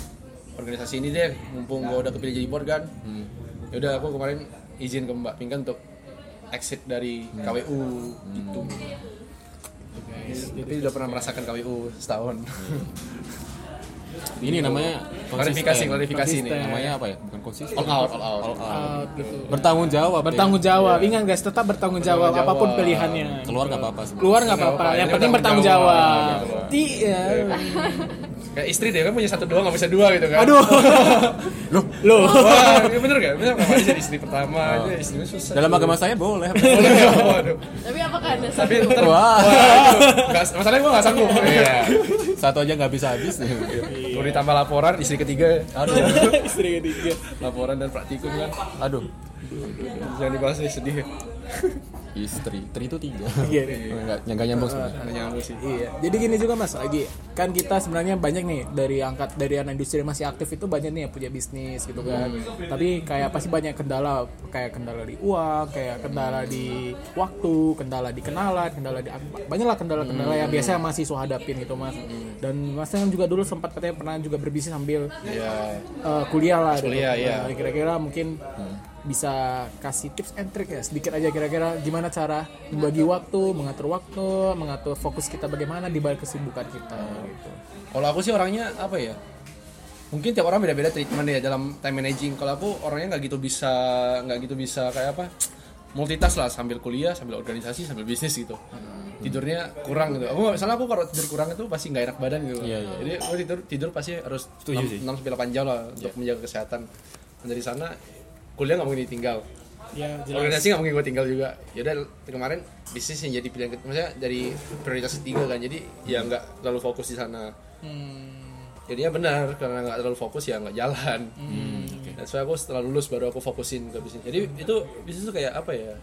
organisasi ini deh. Mumpung gue udah kepilih jadi board kan. Ya udah aku kemarin izin ke Mbak Pinkan untuk exit dari KWU gitu. Tapi udah pernah merasakan KWU setahun
Ini namanya
klarifikasi klarifikasi nih
Konsisten.
Namanya apa ya? Bukan konsisten.
all out all out
All out.
Out gitu.
Bertanggung jawab. ya.
Bertanggung jawab. Ingat guys, tetap bertanggung jawab
Bertanggung
apa pun
jawab.
pilihannya.
Keluar nggak apa-apa.
Keluar nggak
Nggak
apa-apa. Yang
ini
penting
bertanggung jawab.
Iya.
kayak istri deh kan punya satu doang nggak bisa dua gitu kan
Aduh. Loh. Loh.
wah ini bener gak? Bener nggak jadi istri pertama aja istrinya susah
Dalam agama saya boleh.
Waduh.
Tapi apakah anda
tapi ntar
Wah.
Nggak- masalahnya gue gak sanggup iya
Satu aja nggak bisa habis.
Kalau ditambah laporan istri ketiga
Aduh.
Istri ketiga.
laporan dan praktikum kan
Aduh.
jangan dibahas sedih
Istri. Tri itu tiga.
Iya.
Enggak, nggak nyambung sebenarnya.
ada nyambung sih
Iya. Jadi gini juga Mas, lagi kan kita sebenarnya banyak nih dari angkat dari anak industri yang masih aktif itu banyak nih yang punya bisnis gitu kan. Tapi kayak pasti banyak kendala, kayak kendala di uang, kayak kendala di waktu, kendala di kenalan, kendala di banyaklah kendala-kendala yang biasanya mahasiswa hadapin gitu Mas. Dan Mas kan juga dulu sempat katanya pernah juga berbisnis sambil
iya
eh, kuliah lah gitu.
Kuliah, iya.
Nah, kira-kira mungkin bisa kasih tips and trick ya sedikit aja kira-kira gimana cara membagi waktu, mengatur waktu, mengatur fokus kita bagaimana di balik kesibukan kita gitu.
kalau aku sih orangnya apa ya mungkin tiap orang beda-beda treatment ya dalam time managing. Kalau aku orangnya nggak gitu bisa nggak gitu bisa kayak apa multitask lah sambil kuliah sambil organisasi sambil bisnis gitu. Tidurnya kurang gitu. Aku misalnya aku kalau tidur kurang itu pasti nggak enak badan gitu.
Iya, iya.
jadi aku tidur tidur pasti harus
Setuju
6,
sih.
6 sampai 8 jam lah untuk menjaga kesehatan. Dan dari sana kuliah nggak mungkin ditinggal.
Ya,
organisasi nggak mungkin gue tinggal juga. Yaudah kemarin bisnis yang jadi pilihan maksudnya dari prioritas ketiga kan. Jadi ya nggak terlalu fokus di sana. Jadinya benar karena nggak terlalu fokus ya nggak jalan. Dan soalnya aku setelah lulus baru aku fokusin ke bisnis. Jadi itu bisnis itu kayak apa ya?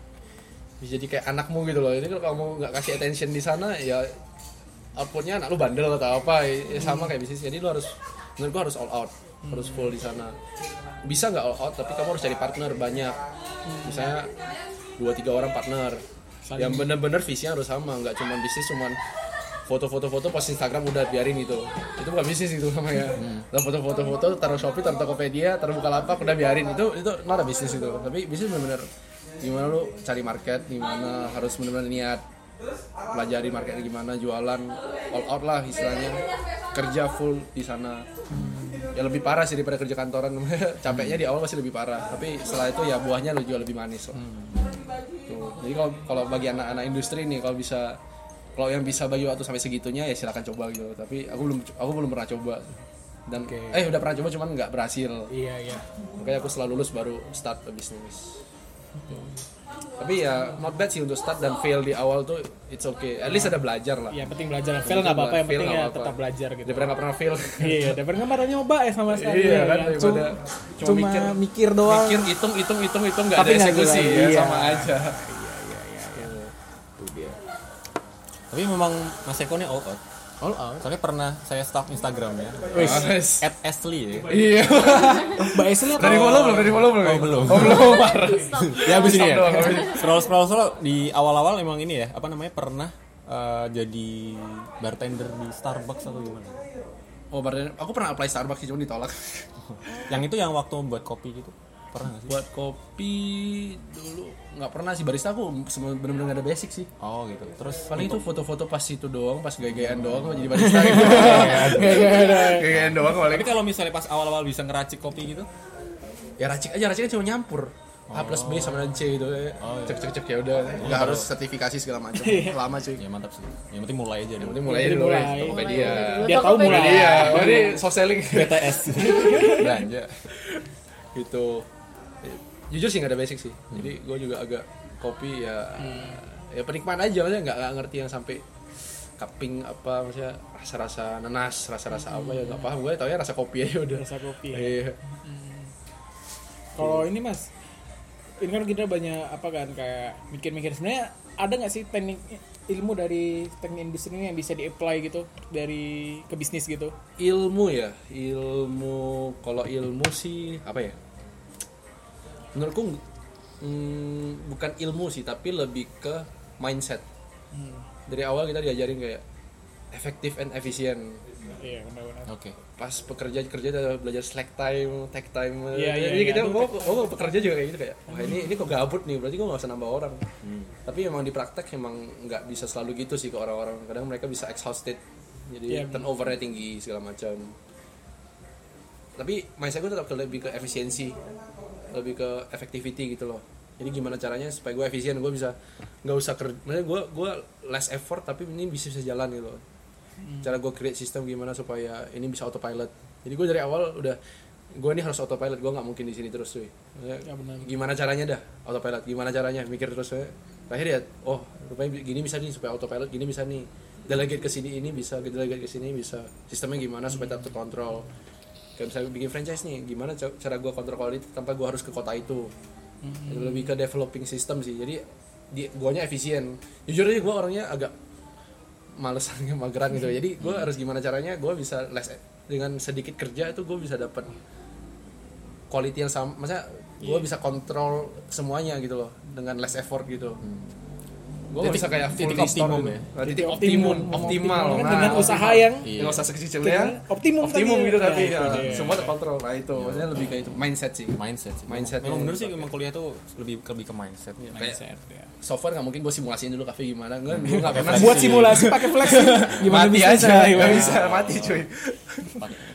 Bisa jadi kayak anakmu gitu loh. Jadi kalau kamu nggak kasih attention di sana ya outputnya anak lu bandel atau apa ya sama kayak bisnis jadi lu harus menurut gua harus all out harus full di sana. Bisa nggak all out tapi kamu harus cari partner banyak. Misalnya dua tiga orang partner. Yang bener-bener visinya harus sama nggak cuma bisnis cuman foto-foto-foto post Instagram udah biarin itu itu bukan bisnis itu namanya. Lah foto-foto-foto taruh Shopee taruh Tokopedia taruh Bukalapak udah biarin. Itu itu not a bisnis itu. Tapi bisnis bener-bener gimana lu cari market gimana harus bener-bener niat pelajari marketnya gimana jualan all out lah istilahnya. Kerja full di sana ya lebih parah sih daripada kerja kantoran. Capeknya di awal masih lebih parah. Tapi setelah itu ya buahnya lu jual lebih manis lah Tuh. jadi kalau kalau bagi anak-anak industri nih kalau bisa kalau yang bisa bagi waktu sampai segitunya ya silakan coba gitu. Tapi aku belum aku belum pernah coba. Dan eh udah pernah coba cuman nggak berhasil.
Iya, iya.
makanya aku setelah lulus baru start bisnis tapi ya not bad sih untuk start dan fail di awal tuh it's okay at least ada belajar lah
Yang penting belajar. Fail nggak apa-apa, yang penting ya
apa-apa.
tetap belajar gitu.
daripada nggak pernah fail
Iya, daripada nggak pernah nyoba ya sama sekali.
Iya kan,
ya.
daripada
Cuma,
cuma
cuma
mikir-
mikir, doang.
mikir hitung hitung hitung hitung nggak ada eksekusi ya
iya.
sama aja
Tapi memang Mas Eko ini all out.
All out.
Soalnya pernah saya stalk Instagram ya.
Wis.
At Ashley ya.
iya
Mbak Esli
dari follow belum dari follow belum
Oh, belum.
oh belum parah
ya habis ini ya. Scroll scroll scroll di awal-awal emang ini ya, apa namanya pernah eh, jadi bartender di Starbucks atau gimana?
oh bartender aku pernah apply Starbucks sih cuma ditolak
Yang itu yang waktu buat kopi gitu. Pernah gak sih?
buat kopi dulu. Nggak pernah sih barista aku benar-benar nggak ada basic sih.
Oh gitu. Terus
paling itu foto-foto pas itu doang pas gaya-gayaan doang mau jadi barista gitu. Gaya-gayaan. Doang paling.
Tapi kalau misalnya pas awal-awal bisa ngeracik kopi gitu,
ya racik aja raciknya cuma nyampur. A plus B sama dengan C gitu.
Oh, iya.
cek cek cek ya udah. Nggak harus sertifikasi segala macam. Lama cuy
ya mantap sih. Yang penting mulai aja
yang penting mulai aja dulu.
mulai.
Tokopedia.
Biar tahu mulai.
iya ini soft selling.
BTS belanja.
Gitu jujur sih nggak ada basic sih. Jadi gue juga agak kopi ya ya penikmat aja maksudnya nggak ngerti yang sampai cupping apa maksudnya rasa-rasa nanas rasa-rasa apa ya nggak paham. Gue tau ya rasa kopi aja udah.
Rasa kopi. ya.
iya.
Kalau ini mas, ini kan kita banyak apa kan kayak mikir-mikir. Sebenarnya ada nggak sih teknik ilmu dari teknik industri ini yang bisa di-apply gitu dari ke bisnis gitu?
ilmu ya? Ilmu kalau ilmu sih apa ya menurutku mm, bukan ilmu sih tapi lebih ke mindset dari awal kita diajarin kayak efektif and efisien
Iya benar-benar.
oke
pas pekerja kerja belajar slack time, take time.
Iya, iya,
Jadi
iya.
kita oh, oh, pekerja juga kayak gitu kayak, wah ini ini kok gabut nih, berarti gue gak usah nambah orang. Tapi emang di praktek emang nggak bisa selalu gitu sih ke orang-orang. Kadang mereka bisa exhausted, jadi
Iya,
turnovernya tinggi segala macam. Tapi mindset gue tetap ke lebih ke efisiensi, lebih ke effectivity gitu loh. Jadi gimana caranya supaya gue efisien, gue bisa nggak usah kerja, maksudnya gue gue less effort tapi ini bisa bisa jalan gitu loh. Cara gue create sistem gimana supaya ini bisa autopilot. Jadi gue dari awal udah gue ini harus autopilot gue nggak mungkin di sini terus cuy.
Ya, benar.
gimana caranya dah autopilot? Gimana caranya? Mikir terus ya terakhir ya oh rupanya gini bisa nih supaya autopilot gini bisa nih. Delegate ke sini ini bisa delegate ke sini bisa. Sistemnya gimana supaya tetap terkontrol kayak misalnya bikin franchise nih gimana ca- cara gue kontrol quality tanpa gue harus ke kota itu? Itu lebih ke developing system sih. Jadi di guanya efisien. Jujur aja gue orangnya agak malesan mageran gitu. Jadi gue harus gimana caranya gue bisa less dengan sedikit kerja itu gue bisa dapat quality yang sama. Maksudnya gue bisa kontrol semuanya gitu loh dengan less effort gitu gue bisa kayak full
titik optimum
gitu.
ya?
Titik optimum. optimal Nah,
dengan usaha yang
Iya.
yang usah sekecil-kecilnya
Optimum
optimum gitu tapi
Ya,
ya,
itu dia.
semua terkontrol nah itu. Maksudnya lebih kayak itu. Mindset sih.
Mindset sih.
Mindset
memang bener sih
dipakai.
emang kuliah tuh lebih lebih ke mindset.
Mindset, ya.
software nggak mungkin gue simulasiin dulu kafe gimana. Gue nggak pernah
Buat simulasi pakai flex gimana
mati aja.
gimana?
nggak bisa. mati cuy.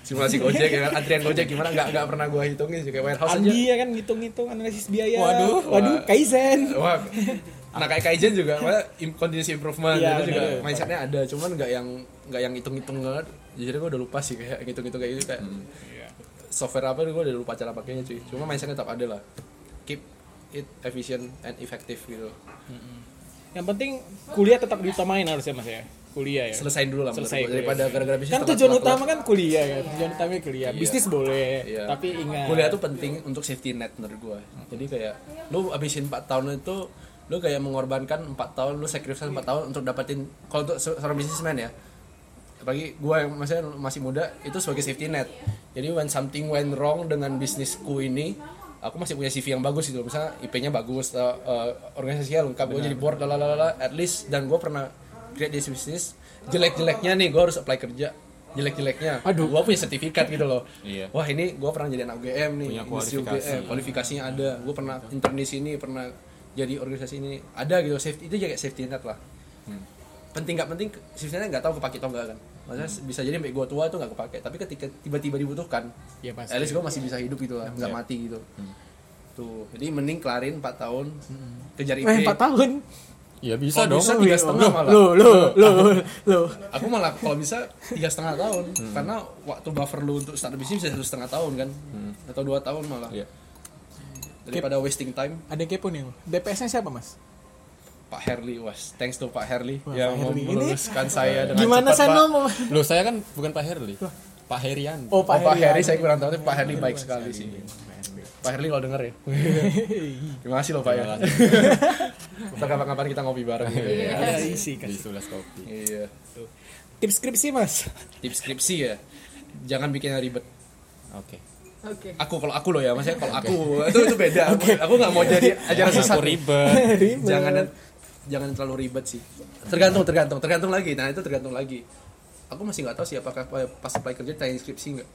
Simulasi gojek ya antrian gojek gimana? Nggak nggak pernah gue hitungin sih. Kayak warehouse aja.
Andi ya kan ngitung-ngitung analisis biaya.
Waduh.
waduh, kaizen.
Wah nah kayak Kaizen juga malah im- continuous improvement
Iya,
itu juga
bener.
mindsetnya ada cuman nggak yang nggak yang hitung-hitung banget jujur gue udah lupa sih kayak hitung-hitung kayak gitu kayak
Iya.
software apa gue udah lupa cara pakainya cuy cuma mindsetnya tetap ada lah keep it efficient and effective gitu
Yang penting kuliah tetap diutamain harusnya Mas ya. Kuliah ya.
selesain dulu lah
Selesai kuliah.
daripada gara-gara bisnis
Kan tujuan
telat-
utama kan kuliah kan. Tujuan utamanya kuliah.
Iya.
Bisnis boleh,
Iya.
tapi ingat
kuliah tuh penting untuk safety net menurut gua jadi kayak lu abisin 4 tahun itu lu kayak mengorbankan 4 tahun lu sacrifice 4 tahun untuk dapetin kalau untuk se- seorang bisnismen ya. Apalagi gua yang maksudnya masih muda itu sebagai safety net. Jadi when something went wrong dengan bisnisku ini aku masih punya CV yang bagus gitu misalnya IP-nya bagus uh, uh, organisasinya lengkap gue jadi board lalalala at least dan gue pernah create this bisnis jelek-jeleknya nih gue harus apply kerja. Jelek-jeleknya.
Aduh.
gue punya sertifikat gitu loh.
Iya.
wah ini gue pernah jadi anak UGM nih
Punya kualifikasi.
UGM, kualifikasinya ada. Gue pernah intern di sini pernah jadi organisasi ini ada gitu safety itu juga safety net lah
Hmm.
penting nggak penting safety net nggak tahu kepake atau enggak kan maksudnya bisa jadi sampai gue tua itu nggak kepake tapi ketika tiba-tiba dibutuhkan
ya pasti.
at least gue masih bisa hidup gitu lah nggak
Iya.
mati gitu tuh jadi mending kelarin 4 tahun kejar IP
Eh, 4 tahun.
ya bisa
Kalau
dong
bisa tiga setengah malah
Lo, lo, lo, lo.
aku malah kalau bisa tiga setengah tahun karena waktu buffer lu untuk start bisnis bisa satu setengah tahun kan atau dua tahun malah
Iya.
Daripada wasting time.
Ada yang kepo nih. DPS-nya siapa, Mas?
Pak Herli was. Thanks to Pak Herli
Wah,
yang
Pak. Ini.
saya dengan
Gimana
cepat,
saya
Pak.
ngomong?
Loh saya kan bukan Pak Herli. Pak Herian.
Oh,
Oh, Pak,
Heri.
Saya kurang tahu tapi Pak Herli baik sekali sih. Pak Herli kalau denger ya. Terima kasih loh Pak ya. Ntar kapan-kapan kita ngopi bareng. Gitu ya.
Ada isi
di
kasih.
Sulas Kopi.
Iya.
Tips skripsi, Mas.
tips skripsi ya. Jangan bikin yang ribet.
Oke
Oke.
aku kalau aku loh ya maksudnya kalau aku itu itu beda. Aku aku nggak mau jadi ajaran sesat
Aku ribet.
Jangan jangan terlalu ribet sih. Tergantung tergantung tergantung lagi. Nah itu tergantung lagi. Aku masih nggak tahu sih apakah pas apply kerja tanya skripsi nggak.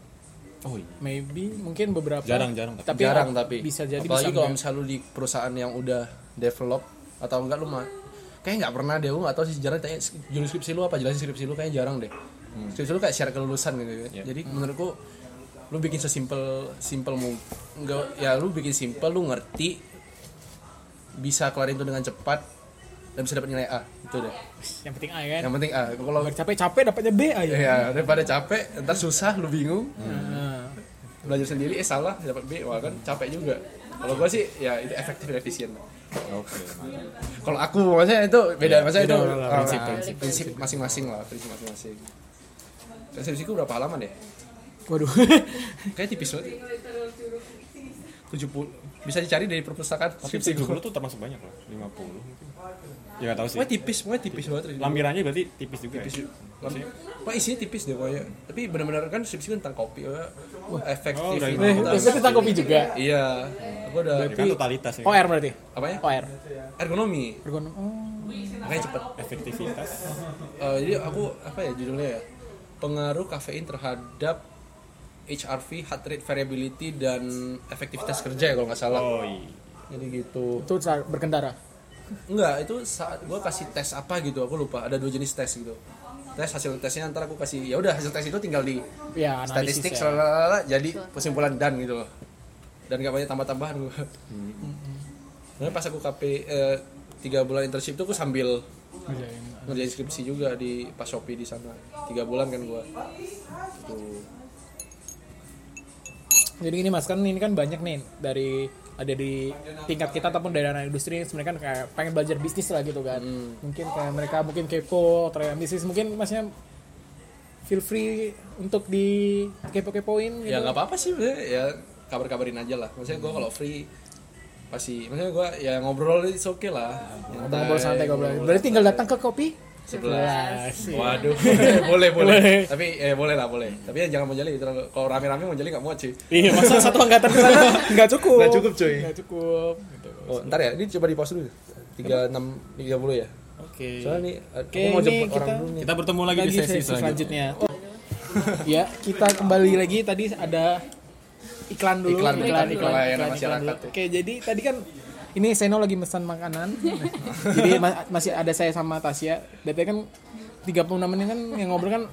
Oh iya.
Maybe mungkin beberapa.
Jarang, jarang.
Tapi
jarang tapi.
bisa jadi
apalagi
bisa
kalau misalnya lu di perusahaan yang udah develop atau enggak lu mah kayak nggak pernah deh aku nggak tahu sih jarang tanya judul skripsi lu apa? Jelasin skripsi lu kayaknya jarang deh. Skripsi lu kayak syarat kelulusan gitu ya.
Iya.
jadi menurutku lu bikin sesimpel simpel mu enggak ya lu bikin simpel lu ngerti bisa kelarin itu dengan cepat dan bisa dapat nilai A itu deh.
Yang penting A kan?
Yang penting A. Kalau
capek-capek dapatnya B aja.
Ya daripada capek ntar susah lu bingung.
Nah,
belajar sendiri eh salah dapat B wah kan capek juga. Kalau gua sih ya itu efektif dan efisien.
Oke. mantap.
kalau aku maksudnya itu beda maksudnya itu ah,
prinsip,
prinsip. prinsip masing-masing lah prinsip masing-masing. Skripsiku berapa halaman ya
waduh
kayak tipis banget 70 bisa dicari dari perpustakaan
Tapi
skripsi
dulu tuh termasuk banyak loh, 50 mungkin. Ya nggak tahu sih.
Pokoknya tipis, pokoknya tipis banget.
Lampirannya berarti tipis juga
tipis.
ya.
Wah isinya tipis deh pokoknya. Tapi benar-benar kan skripsi kan tentang kopi, ya. Wah,
Oh,
efektif.
udah
eh,
Totalitas.
itu tentang kopi juga
Iya, aku udah
Ya kan totalitas ya.
OR berarti
apa ya?
OR
Ergonomi,
ergonom oh
makanya cepet.
Efektivitas.
Eh, jadi aku apa ya judulnya ya? Pengaruh kafein terhadap HRV, heart rate variability dan efektivitas kerja ya kalau nggak salah.
Oh iya.
Jadi gitu.
itu saat berkendara
Enggak, itu saat gue kasih tes apa gitu, aku lupa. Ada dua jenis tes gitu. Tes hasil tesnya ntar aku kasih ya udah hasil tes itu tinggal di
ya analisis
statistik
ya.
lalalala, jadi kesimpulan dan gitu loh. Dan gak banyak tambah-tambahan gue. Nah, pas aku KP eh, tiga bulan internship itu aku sambil
Ngerjain.
ngerjain skripsi juga di pas Shopee di sana. Tiga bulan kan gue. Gitu.
Jadi ini mas kan ini kan banyak nih dari ada di tingkat kita ataupun dari anak industri sebenarnya kan kayak pengen belajar bisnis lah gitu kan. Mungkin kayak mereka mungkin kepo terhadap bisnis mungkin masnya feel free untuk di kepo-kepoin gitu.
Ya nggak apa-apa sih, ya kabar-kabarin aja lah. Maksudnya gue kalau free pasti, maksudnya gue ya ngobrol itu oke lah.
Ngobrol santai ngobrol. Berarti tinggal datang ke kopi
Sebelas. Waduh, boleh, boleh. Tapi eh boleh lah, boleh. Tapi ya jangan mau jali. terlalu- Kalau rame-rame mau jali nggak muat cuy.
Iya, masa satu angkatan nggak cukup.
Nggak cukup, cuy.
Nggak cukup. Gitu.
Oh, ntar ya, ini coba di pause dulu. Tiga enam tiga puluh ya.
Oke.
Soalnya nih,
Oke,
aku mau jemput orang
kita-
dulu nih.
Kita bertemu lagi, di sesi, selanjutnya.
Oh. ya, kita kembali lagi tadi ada iklan dulu.
Iklan, iklan, masyarakat.
dulu. Oke, jadi tadi kan ini Seno lagi pesan makanan. jadi ma- masih ada saya sama Tasya. Berarti kan 36 menit kan yang ngobrol kan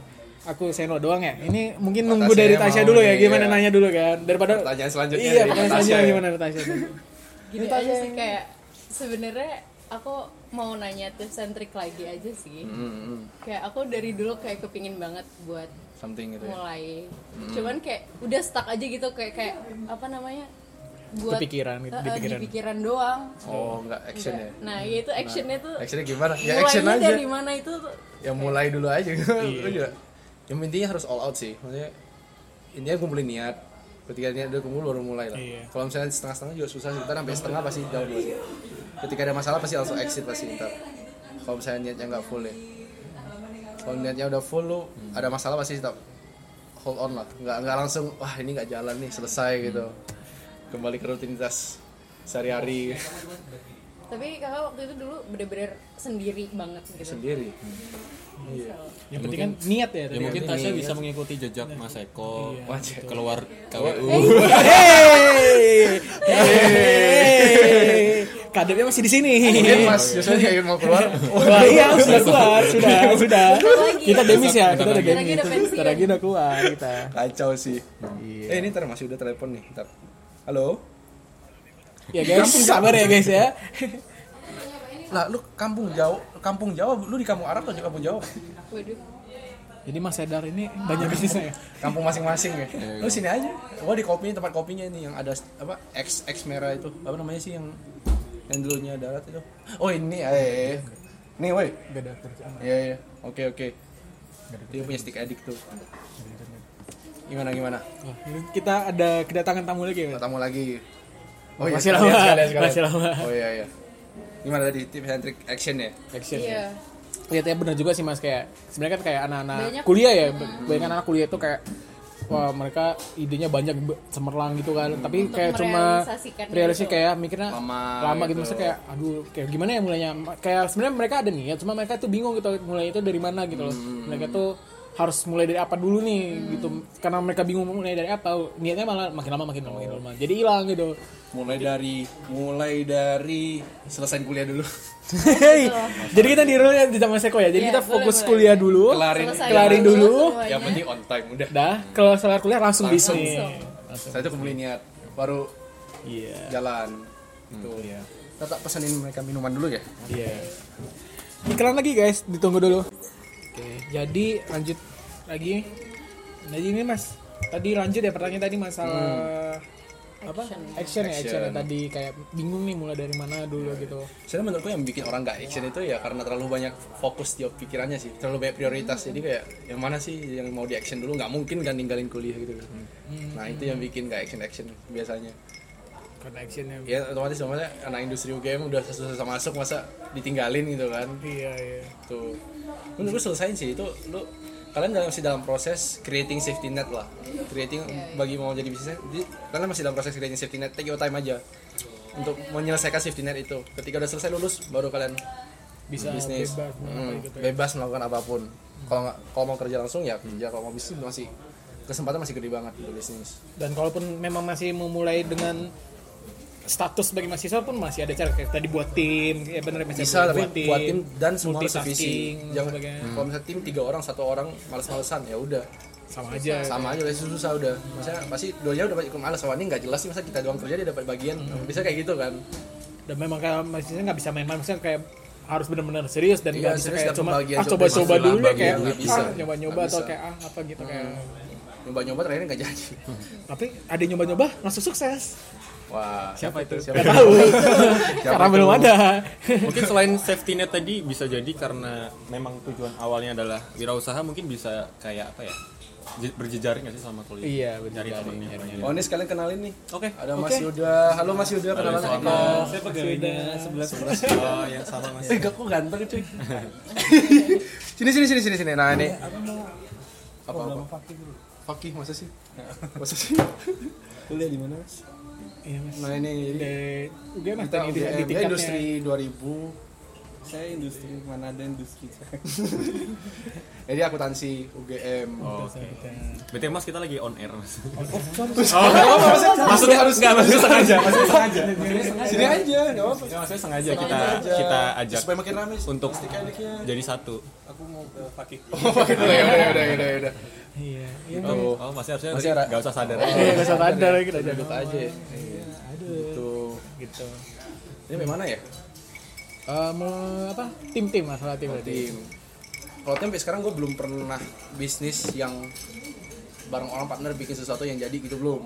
aku Seno doang ya. Ini mungkin nunggu
Tasya
dari
mau
Tasya dulu ya. Gimana
iya.
nanya dulu kan. Daripada
Pertanyaan selanjutnya
Iya,
dari
pertanyaan
Tasya
selanjutnya
ya.
gimana Tasya?
Gini aja sih kayak sebenarnya aku mau nanya tips and trick lagi aja sih.
Hmm, hmm.
Kayak aku dari dulu kayak kepingin banget buat
something gitu ya.
mulai. Cuman kayak udah stuck aja gitu kayak kayak apa namanya? Buat
Kepikiran gitu, di pikiran.
di pikiran doang.
Oh, enggak action ya.
Nah, ya itu actionnya tuh
Actionnya gimana? Ya action aja.
dari mana itu tuh
Ya mulai dulu aja.
Iya.
Yang intinya harus all out sih. Maksudnya intinya kumpulin niat. Ketika niat udah kumpul baru mulai lah.
Iya.
Kalau misalnya setengah-setengah juga susah sih. Ntar sampai setengah pasti jauh dulu. Ketika ada masalah pasti langsung exit pasti ntar. Kalau misalnya niatnya nggak full ya. Kalau niatnya udah full lu ada masalah pasti tetap hold on lah. Nggak nggak langsung wah ini nggak jalan nih selesai gitu. Kembali ke rutinitas sehari-hari
tapi kakak waktu itu dulu bener-bener sendiri banget gitu.
sendiri. Iya.
Yang penting kan niat ya.
Ya mungkin Tasya bisa mengikuti jejak Mas Eko
Wajib.
keluar KWU.
Hey, hey, kadepnya masih di sini.
Mungkin Mas Yusuf ingin mau keluar.
Wah iya sudah keluar, sudah, sudah. Kita demis ya, kita udah demis. Bentar lagi udah keluar kita.
Kacau sih. Eh ini ntar masih udah telepon nih. Ntar. Halo.
Ya guys, sabar ya guys ya.
Lah lu kampung Jawa, kampung Jawa, lu di kampung Arab atau di kampung Jawa?
Waduh.
Jadi Mas Sedar ini banyak bisnisnya ya.
Kampung masing-masing ya. Lu sini aja. Gua di kopinya tempat kopinya ini yang ada apa X X merah itu. Apa namanya sih yang yang dulunya darat itu? Oh ini eh. Nih woi.
Gak ada kerjaan.
Iya iya. Oke oke. Dia punya stick addict tuh. Gimana gimana?
Wah, kita ada kedatangan tamu lagi ya.
Tamu lagi.
Masih
sekalian,
lama.
sekalian, sekalian.
Masih lama.
Oh iya iya. Gimana tadi tips and trick action ya?
Action.
Iya.
Iya, tapi benar juga sih Mas kayak sebenarnya kan kayak anak-anak kuliah ya, banyak anak kuliah itu kayak wah mereka idenya banyak cemerlang gitu kan, tapi
Untuk
kayak cuma realisasi
gitu.
kayak mikirnya
Lama
lama gitu,
gitu.
maksudnya kayak aduh kayak gimana ya mulainya kayak sebenarnya mereka ada niat cuma mereka tuh bingung gitu mulai itu dari mana gitu loh mereka tuh harus mulai dari apa dulu nih gitu. Karena mereka bingung mulai dari apa niatnya malah makin lama makin lama makin lama. Jadi hilang gitu.
Mulai dari mulai dari selesai kuliah dulu.
Jadi kita di rule di zaman seko ya. Jadi
Iya,
kita fokus
boleh.
kuliah dulu
kelarin
Selesai
kelarin
dulu
dulu.
semuanya.
yang penting on time udah.
Dah kalau setelah kuliah langsung,
Langsung.
bisnis.
Saya itu kembali niat baru
iya.
jalan tuh
iya.
Kita tak pesenin mereka minuman dulu ya?
Iya. Iklan lagi guys, ditunggu dulu. Oke, jadi lanjut lagi. Nah ini mas, tadi lanjut ya pertanyaan tadi masalah apa?
Action.
Action ya, action ya
Action.
tadi kayak bingung nih mulai dari mana dulu gitu.
Sebenarnya menurutku yang bikin orang gak action itu ya karena terlalu banyak fokus di pikirannya sih terlalu banyak prioritas jadi kayak yang mana sih yang mau di action dulu nggak mungkin kan ninggalin kuliah gitu nah itu yang bikin gak action action biasanya
Karena actionnya.
ya otomatis maksudnya anak industri UGM udah susah-susah masuk masa ditinggalin gitu kan?
Iya iya.
tuh. Menurut gue selesain sih itu lu kalian dalam masih dalam proses creating safety net lah. Creating bagi mau jadi bisnis jadi kalian masih dalam proses creating safety net take your time aja. Untuk menyelesaikan safety net itu. Ketika udah selesai lulus baru kalian
Bisa
bisnis.
bebas
Hmm,
apa gitu ya.
bebas melakukan apa pun. Kalau nggak kalau mau kerja langsung ya kerja. Kalau mau bisnis masih kesempatan masih gede banget untuk bisnis.
Dan kalaupun memang masih memulai dengan status sebagai mahasiswa pun masih ada cara. Kayak tadi buat tim, ya benar masih
bisa tapi buat tim dan semua harus
multitasking,
sevisi
dan
jangan
sebagainya.
kalau misalnya tim tiga orang satu orang males-malesan ya udah.
Sama aja.
sama aja udah susah udah. Maksudnya pasti dua udah ikut malas ini nggak jelas sih masa kita doang kerja dia dapat bagian. Bisa kayak gitu kan.
Dan memang kayak maksudnya nggak bisa main-main maksudnya kayak harus benar-benar serius dan
Iya,
nggak bisa
serius
kayak cuma ah
coba
coba-coba dulu ya kayak
nggak bisa.
ah, nyoba-nyoba atau
bisa.
kayak ah apa gitu kayak.
Nyoba-nyoba terakhir nggak jadi.
Tapi ada nyoba-nyoba langsung sukses
wah
Siapa itu?
nggak tahu. Karena
itu?
belum ada.
Mungkin selain safety net tadi bisa jadi karena memang tujuan awalnya adalah wirausaha mungkin bisa kayak apa ya? Je- berjejaring nggak sih sama kuliah?
Iya
temennya.
oh ini sekalian kenalin nih.
Oke.
Ada Mas Yuda. Halo Mas Yuda kenalan Eko
saya pegawainya sebelah sebelah oh yang sama mas
eh gak kok ganteng cuy? Sini sini sini sini sini. Nah ini. Apa apa Fakih masa sih? Masa sih?
Kuliah di mana, Mas?
Iya mas.
Nah ini jadi
Di- udah mas
kita
tadi di, di
UGM, ya,
tingkatnya
industri 2000
Saya industri mana ada industri.
jadi akuntansi UGM
oh, oke. berarti mas kita lagi on air mas.
Maksudnya harus
nggak maksudnya sengaja maksudnya sengaja.
sini aja nggak apa
maksudnya sengaja kita kita ajak
supaya makin ramai
untuk
adiknya
jadi satu.
Aku mau ke Fakih.
oh dulu. Ya udah udah udah udah
iya. Iya.
Oh, oh masih harusnya
Masih ada-
nggak usah sadar
iya nggak usah ada lagi kita
Lanjut
jago
aja
aduh.
Gitu.
Gitu.
Ini bagaimana ya?
Eh, mau apa? Tim tim masalah tim berarti
tim. Kalau tim sampai sekarang gue belum pernah bisnis yang bareng orang partner bikin sesuatu yang jadi gitu belum.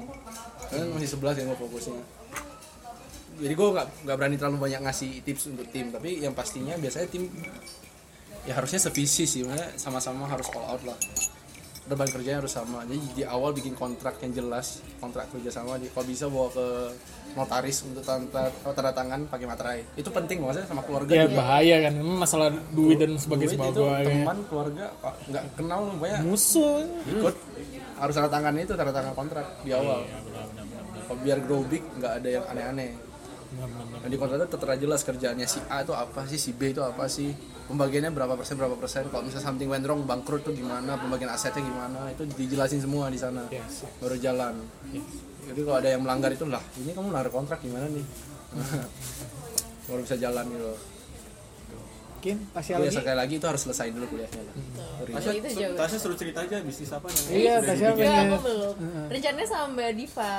Kan masih sebelas yang gue fokusnya. Jadi gue nggak nggak berani terlalu banyak ngasih tips untuk tim. Tapi yang pastinya biasanya tim ya harusnya sevisi sih. Sama-sama harus all out lah beban kerjanya harus sama. Jadi di awal bikin kontrak yang jelas kontrak kerja sama. Di kalau bisa bawa ke notaris untuk tanda, tanda tangan pakai materai. Itu penting maksudnya sama keluarga
ya
juga.
bahaya kan. Masalah duit dan sebagainya
Duit itu teman keluarga nggak kenal banyak
musuh.
ikut. Harus tanda tangan itu tanda tangan kontrak di awal. Kalau biar grow big nggak ada yang aneh-aneh. Nah, di kontrak itu tertera jelas kerjaannya si A itu apa sih si B itu apa sih pembagiannya berapa persen berapa persen. Kalau misalnya something went wrong bangkrut tuh gimana pembagian asetnya gimana itu dijelasin semua di sana.
Yes.
baru jalan. Jadi kalau ada yang melanggar itu lah ini kamu melanggar kontrak gimana nih? Baru bisa jalan gitu.
Mungkin pasti
Tapi ya
lagi
sekali lagi itu harus selesai dulu kuliahnya. Lah.
Tasya. Tasya suruh cerita aja bisnis apa yang
iya Tasya pengen.
Aku belum. Rencananya sama Mbak Diva.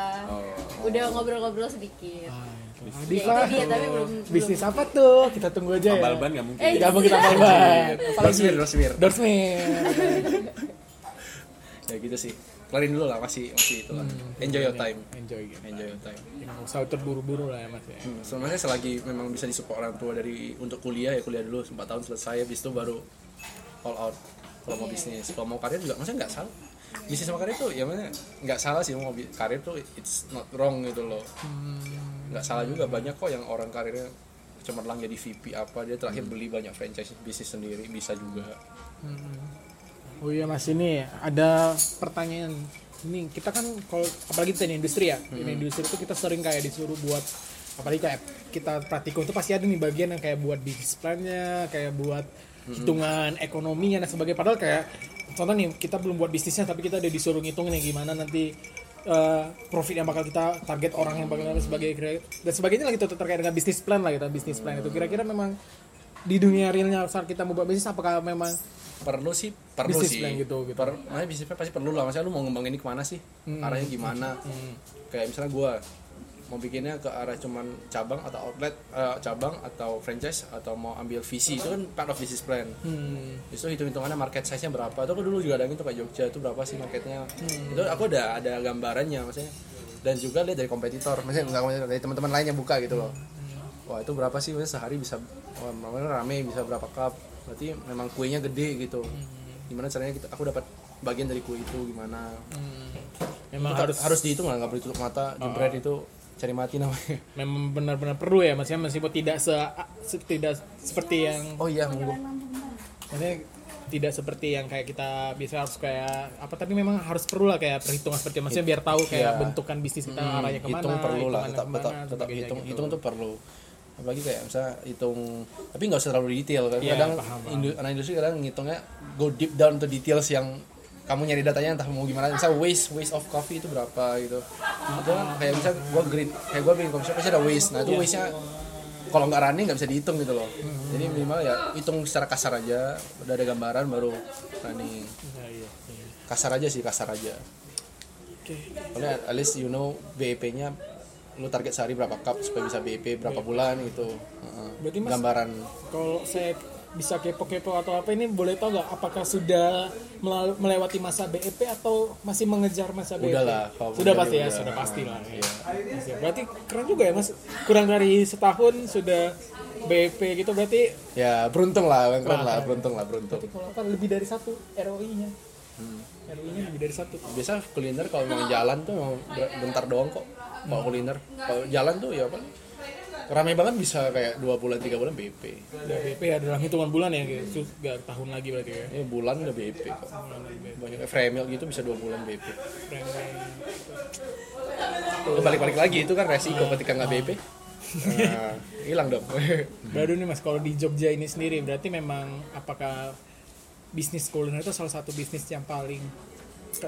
Udah ngobrol-ngobrol sedikit. Ya,
Diva
itu dia tapi belum
bisnis apa tuh? Kita tunggu aja ya.
Tambal ban nggak mungkin.
Eh,
Gak mau kita tambah
Dorsmir, Dorsmir.
Dorsmir
ya gitu sih. Kelarin dulu lah masih masih itu lah. Enjoy your time.
Enjoy gitu.
Enjoy your time.
Nggak usah terburu-buru lah ya mas ya.
Hmm. sebenarnya selagi memang bisa disupport orang tua dari untuk kuliah ya kuliah dulu 4 tahun selesai habis itu baru all out. Kalau mau bisnis. Kalau mau karir juga maksudnya nggak salah bisnis sama karir tuh ya maksudnya nggak salah sih mau karir tuh it's not wrong gitu loh. Nggak salah juga banyak kok yang orang karirnya cemerlang jadi VP apa dia terakhir beli banyak franchise bisnis sendiri bisa juga.
Oh iya mas ini ada pertanyaan. Ini kita kan kalau apalagi kita di industri ya di industri itu kita sering kayak disuruh buat apalagi kayak kita praktikum itu pasti ada nih bagian yang kayak buat bisnis plan-nya kayak buat hitungan ekonominya dan sebagainya. Padahal kayak contoh nih kita belum buat bisnisnya tapi kita udah disuruh ngitung nih gimana nanti eh, profit yang bakal kita target orang yang bakal dan sebagainya dan sebagainya lah gitu terkait dengan bisnis plan lah gitu bisnis plan itu. Kira-kira memang di dunia realnya saat kita mau buat bisnis apakah memang
perlu sih perlu
Business
sih.
plan gitu, gitu.
Per, makanya bisnis plan pasti perlu lah. Maksudnya lu mau ngembangin ini ke mana sih? Arahnya gimana? Kayak misalnya gua mau bikinnya ke arah cuman cabang atau outlet eh, cabang atau franchise atau mau ambil visi itu kan part of business plan.
Hmm,
itu hitung hitungannya market size nya berapa. Itu aku dulu juga ada gitu kayak Jogja itu berapa sih marketnya? Itu aku ada ada gambarannya maksudnya. Dan juga lihat dari kompetitor maksudnya nggak kompetitor, dari teman-teman lain yang buka gitu loh. Wah itu berapa sih? Maksudnya sehari bisa wah, rame bisa berapa cup? Berarti memang kuenya gede gitu. Gimana caranya kita aku dapat bagian dari kue itu gimana?
Memang
Itu
harus
harus dihitung lah nggak boleh tutup mata jebret itu cari mati namanya
memang benar-benar perlu ya maksudnya meskipun tidak se, se- tidak seperti yang
oh iya monggo
maksudnya tidak seperti yang kayak kita bisa harus kayak apa tapi memang harus perlu lah kayak perhitungan seperti itu. maksudnya biar tahu kayak
Iya.
bentukan bisnis kita arahnya ke mana
hitung perlu lah tetap
ke
mana, tetap
tetap
hitung
gitu.
hitung tuh perlu apalagi kayak misalnya hitung tapi nggak usah terlalu detail kan
Iya,
kadang
paham, paham.
indu- anak industri kadang ngitungnya go deep down to details yang kamu nyari datanya entah mau gimana misal waste waste of coffee itu berapa gitu itu kan kayak misal gua green kayak gua bikin coffee shop pasti ada waste nah itu waste nya kalau nggak running nggak bisa dihitung gitu loh jadi minimal ya hitung secara kasar aja udah ada gambaran baru running
iya, iya.
kasar aja sih kasar aja
Oke.
At least you know BEP-nya lu target sehari berapa cup supaya bisa BEP berapa bulan gitu. Heeh.
Berarti, Mas,
Gambaran.
kalau saya bisa kepo-kepo atau apa ini boleh tahu nggak apakah sudah melewati masa BEP atau masih mengejar masa BEP?
Udah lah, kalau
sudah
udah,
pasti ya,
udah.
sudah pasti lah. Ya. Oke, Berarti keren juga ya mas, kurang dari setahun sudah BEP gitu berarti
Ya beruntung lah, keren lah, beruntung lah, beruntung.
kalau apa lebih dari satu ROI-nya.
Hmm.
ROI-nya lebih dari satu.
Biasa kuliner kalau mau jalan tuh bentar doang kok. Kalau kuliner, kalau jalan tuh ya apa? Ramai banget bisa kayak dua bulan tiga bulan.
Udah BEP ya dalam hitungan bulan ya, gitu. Gak tahun lagi berarti ya.
Ya bulan udah BEP kok. Banyak kayak Fremel gitu bisa dua bulan. Ya, balik-balik lagi itu kan resiko ketika nggak BEP. Nah, hilang dong.
Baru nih mas, kalau di Jogja ini sendiri berarti memang apakah bisnis kuliner itu salah satu bisnis yang paling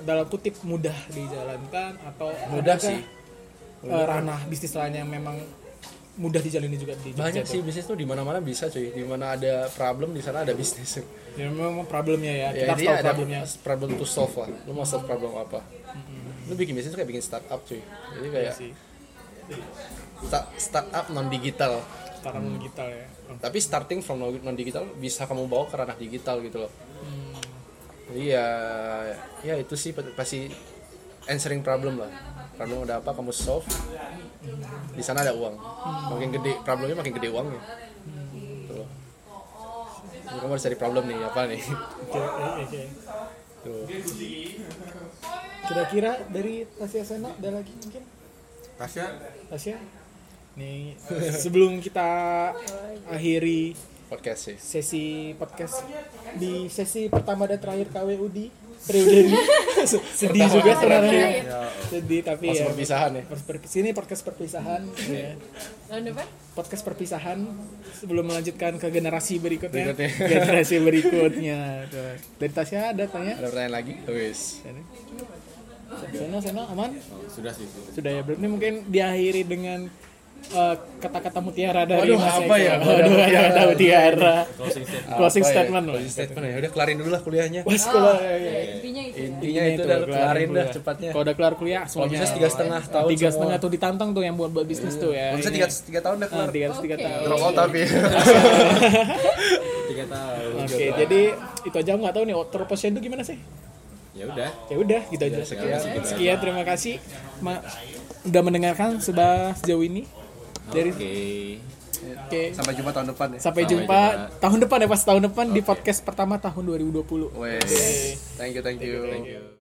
dalam kutip mudah dijalankan atau
Mudah sih.
eh, ranah bisnis lain yang memang mudah dijalani juga di Jogja
banyak
tuh?
sih bisnis tuh di mana mana bisa cuy. Di mana ada problem di sana ada bisnis.
Ya, memang problemnya ya, kita
ya
harus
dia
tahu
ada
problemnya.
problem to solve lah. Lu mau solve problem apa? Lu bikin bisnis tuh kayak bikin startup cuy. Jadi kayak
Iya sih,
sta- startup non digital
startup digital ya. Oh,
tapi starting from non digital bisa kamu bawa ke ranah digital gitu loh.
Hmm.
jadi ya ya itu sih pasti answering problem lah problem ada apa kamu solve di sana ada uang makin gede problemnya makin gede uangnya gitu loh kamu harus cari problem nih apa nih
Oke.
Tuh.
Kira-kira dari Tasya Sena ada lagi mungkin?
Tasya
Tasya? Nih, sebelum kita akhiri
podcast sih
sesi podcast di sesi pertama dan terakhir KWU di periode ini sedih juga sebenarnya. Sedih tapi
Pas
ya.
perpisahan ya.
Sini podcast perpisahan. Ya. podcast perpisahan sebelum melanjutkan ke generasi berikutnya.
Berikutnya.
generasi berikutnya. Tuh. dari Tasya ada tanya?
Ada pertanyaan lagi? Wis.
Seno Seno aman?
Sudah sih. Sudah.
sudah ya berarti mungkin diakhiri dengan eh, kata-kata mutiara dari
Waduh,
Mas
apa
Eko.
ya?
Waduh, kata-kata mutiara
closing statement
closing
ya?
statement loh
closing statement ya udah kelarin dulu lah kuliahnya
Wah, sekolah ya, ya.
ya, intinya itu
intinya itu udah kelarin dah cepatnya
Kalau udah kelar kuliah,
kalau
semuanya
bisa tiga setengah tahun
tiga setengah tuh ditantang tuh yang buat buat bisnis tuh ya.
kalau bisa tiga tiga tahun dah
Ah,
kelar
tiga tiga
Oke.
tahun.
drop out tapi
tiga tahun
Oke, jadi itu aja aku nggak tahu nih terposnya itu gimana sih?
ya udah
Ya udah, gitu aja.
sekian.
Sekian, terima kasih Ma, udah mendengarkan sebab sejauh ini. Dari
oke
Oke.
sampai jumpa tahun depan ya
Sampai
Sampai
jumpa
jumpa.
tahun depan ya pas tahun depan di podcast pertama tahun 2020.
Wes. thank you thank you
thank you